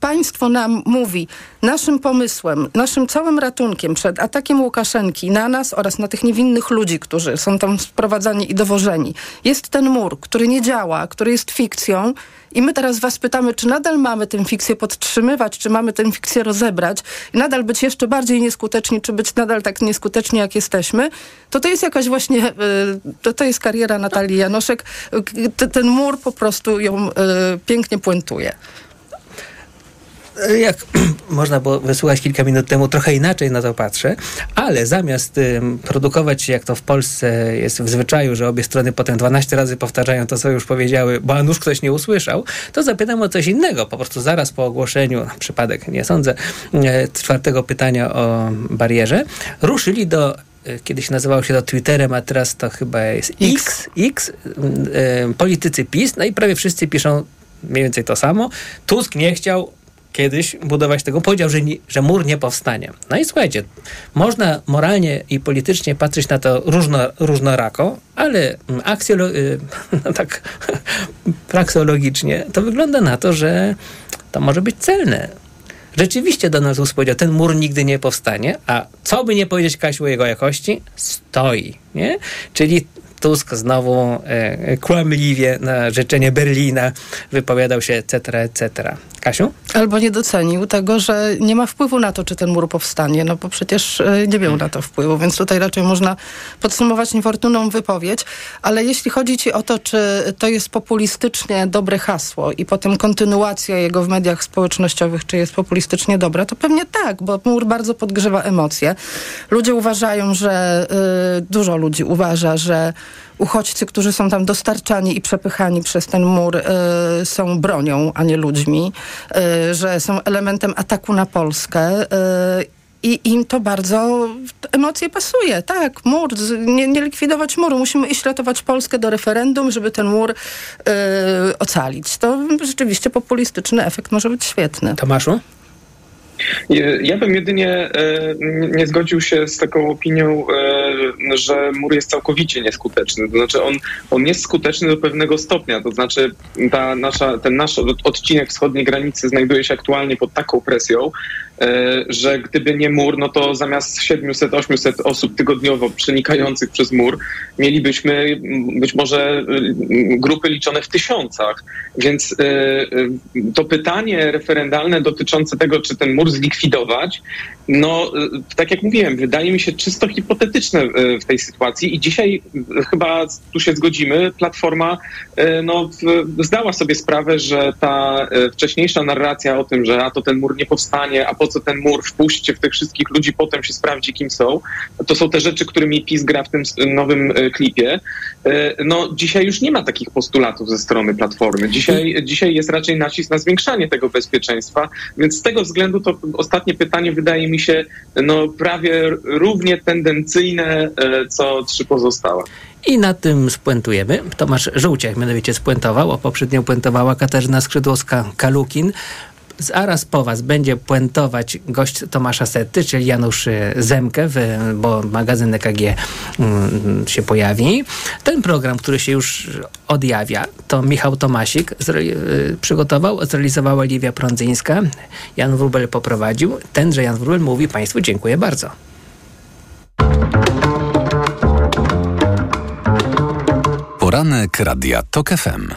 [SPEAKER 17] państwo nam mówi, naszym pomysłem, naszym całym ratunkiem przed atakiem Łukaszenki na nas oraz na tych niewinnych ludzi, którzy są tam sprowadzani i dowożeni, jest ten mur, który nie działa, który jest fikcją, i my teraz was pytamy, czy nadal mamy tę fikcję podtrzymywać, czy mamy tę fikcję rozebrać i nadal być jeszcze bardziej nieskuteczni, czy być nadal tak nieskuteczni, jak jesteśmy, to to jest jakaś właśnie, y, to, to jest kariera Natalii Janoszek. Ten mur po prostu ją y, pięknie puentuje
[SPEAKER 8] jak [clears throat] można było wysłuchać kilka minut temu, trochę inaczej na to patrzę, ale zamiast produkować, jak to w Polsce jest w zwyczaju, że obie strony potem 12 razy powtarzają to, co już powiedziały, bo a nuż ktoś nie usłyszał, to zapytam o coś innego. Po prostu zaraz po ogłoszeniu, na przypadek nie sądzę, y, czwartego pytania o barierze, ruszyli do y, kiedyś nazywało się to Twitterem, a teraz to chyba jest X, X, y, politycy PiS, no i prawie wszyscy piszą mniej więcej to samo. Tusk nie chciał, kiedyś budować tego, powiedział, że, nie, że mur nie powstanie. No i słuchajcie, można moralnie i politycznie patrzeć na to różno, różnorako, ale aksjolo, y, [laughs] no tak [laughs] praksologicznie to wygląda na to, że to może być celne. Rzeczywiście Donald Tusk powiedział, ten mur nigdy nie powstanie, a co by nie powiedzieć Kasiu o jego jakości, stoi. Nie? Czyli Tusk znowu e, kłamliwie na życzenie Berlina wypowiadał się, etc., etc. Kasiu?
[SPEAKER 17] Albo nie docenił tego, że nie ma wpływu na to, czy ten mur powstanie, no bo przecież e, nie miał na to wpływu, więc tutaj raczej można podsumować niefortunną wypowiedź, ale jeśli chodzi ci o to, czy to jest populistycznie dobre hasło i potem kontynuacja jego w mediach społecznościowych, czy jest populistycznie dobra, to pewnie tak, bo mur bardzo podgrzewa emocje. Ludzie uważają, że, y, dużo ludzi uważa, że uchodźcy, którzy są tam dostarczani i przepychani przez ten mur, y, są bronią, a nie ludźmi, y, że są elementem ataku na Polskę. Y, i im to bardzo emocje pasuje. Tak, mur, nie, nie, likwidować muru. Musimy iść ratować Polskę do referendum, żeby ten mur ocalić. To rzeczywiście populistyczny efekt może być świetny.
[SPEAKER 8] Tomaszu?
[SPEAKER 18] Ja bym jedynie e, nie zgodził się z taką opinią, e, że mur jest całkowicie nieskuteczny. To znaczy on, on jest skuteczny do pewnego stopnia. To znaczy ta nasza, ten nasz odcinek wschodniej granicy znajduje się aktualnie pod taką presją, że gdyby nie mur, no to zamiast 700-800 osób tygodniowo przenikających przez mur, mielibyśmy być może grupy liczone w tysiącach. Więc e, e, to pytanie referendalne dotyczące tego, czy ten mur zlikwidować, no tak jak mówiłem, wydaje mi się czysto hipotetyczne w tej sytuacji i dzisiaj chyba tu się zgodzimy, Platforma no, zdała sobie sprawę, że ta wcześniejsza narracja o tym, że a to ten mur nie powstanie, a po co ten mur, wpuśćcie w tych wszystkich ludzi, potem się sprawdzi, kim są. To są te rzeczy, którymi PiS gra w tym nowym e, klipie. E, no, dzisiaj już nie ma takich postulatów ze strony Platformy. Dzisiaj, dzisiaj jest raczej nacisk na zwiększanie tego bezpieczeństwa, więc z tego względu to ostatnie pytanie wydaje mi się no, prawie równie tendencyjne, e, co trzy pozostałe.
[SPEAKER 8] I na tym spuentujemy. Tomasz Żółciak mianowicie spuentował, a poprzednio puentowała Katarzyna Skrzydłowska-Kalukin zaraz po was będzie puentować gość Tomasza Setty, czyli Janusz y, Zemkę, w, bo magazyn EKG mm, się pojawi. Ten program, który się już odjawia, to Michał Tomasik zre, y, przygotował, zrealizowała Liwia Prądzyńska, Jan Wrubel poprowadził. Tenże Jan Wrubel mówi Państwu dziękuję bardzo.
[SPEAKER 7] Poranek Radia TOK FM.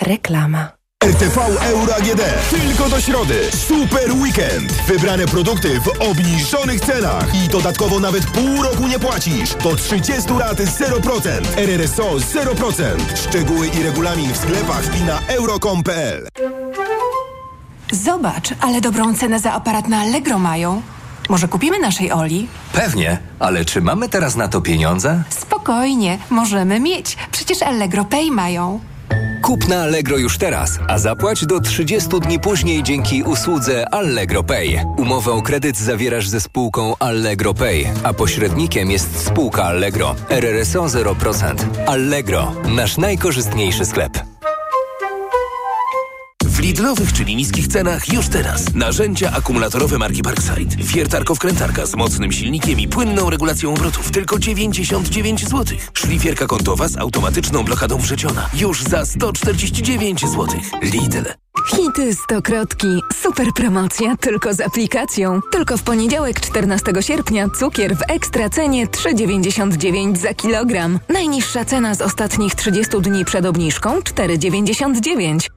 [SPEAKER 27] Reklama.
[SPEAKER 20] RTV Euro AGD. Tylko do środy. Super weekend. Wybrane produkty w obniżonych cenach. I dodatkowo nawet pół roku nie płacisz. Do 30 lat 0%. RRSO 0%. Szczegóły i regulamin w sklepach i na euro.com.pl
[SPEAKER 27] Zobacz, ale dobrą cenę za aparat na Allegro mają. Może kupimy naszej Oli?
[SPEAKER 12] Pewnie, ale czy mamy teraz na to pieniądze?
[SPEAKER 27] Spokojnie, możemy mieć. Przecież Allegro Pay mają.
[SPEAKER 12] Kup na Allegro już teraz, a zapłać do 30 dni później dzięki usłudze Allegro Pay. Umowę o kredyt zawierasz ze spółką Allegro Pay, a pośrednikiem jest spółka Allegro. RRSO 0%. Allegro, nasz najkorzystniejszy sklep.
[SPEAKER 28] W Lidlowych, czyli niskich cenach już teraz. Narzędzia akumulatorowe marki Parkside. Wiertarko-wkrętarka z mocnym silnikiem i płynną regulacją obrotów. Tylko 99 zł. Szlifierka kątowa z automatyczną blokadą wrzeciona. Już za 149 zł. Lidl.
[SPEAKER 27] Hity stokrotki. Super promocja tylko z aplikacją. Tylko w poniedziałek 14 sierpnia cukier w ekstra cenie 3,99 za kilogram. Najniższa cena z ostatnich 30 dni przed obniżką 4,99.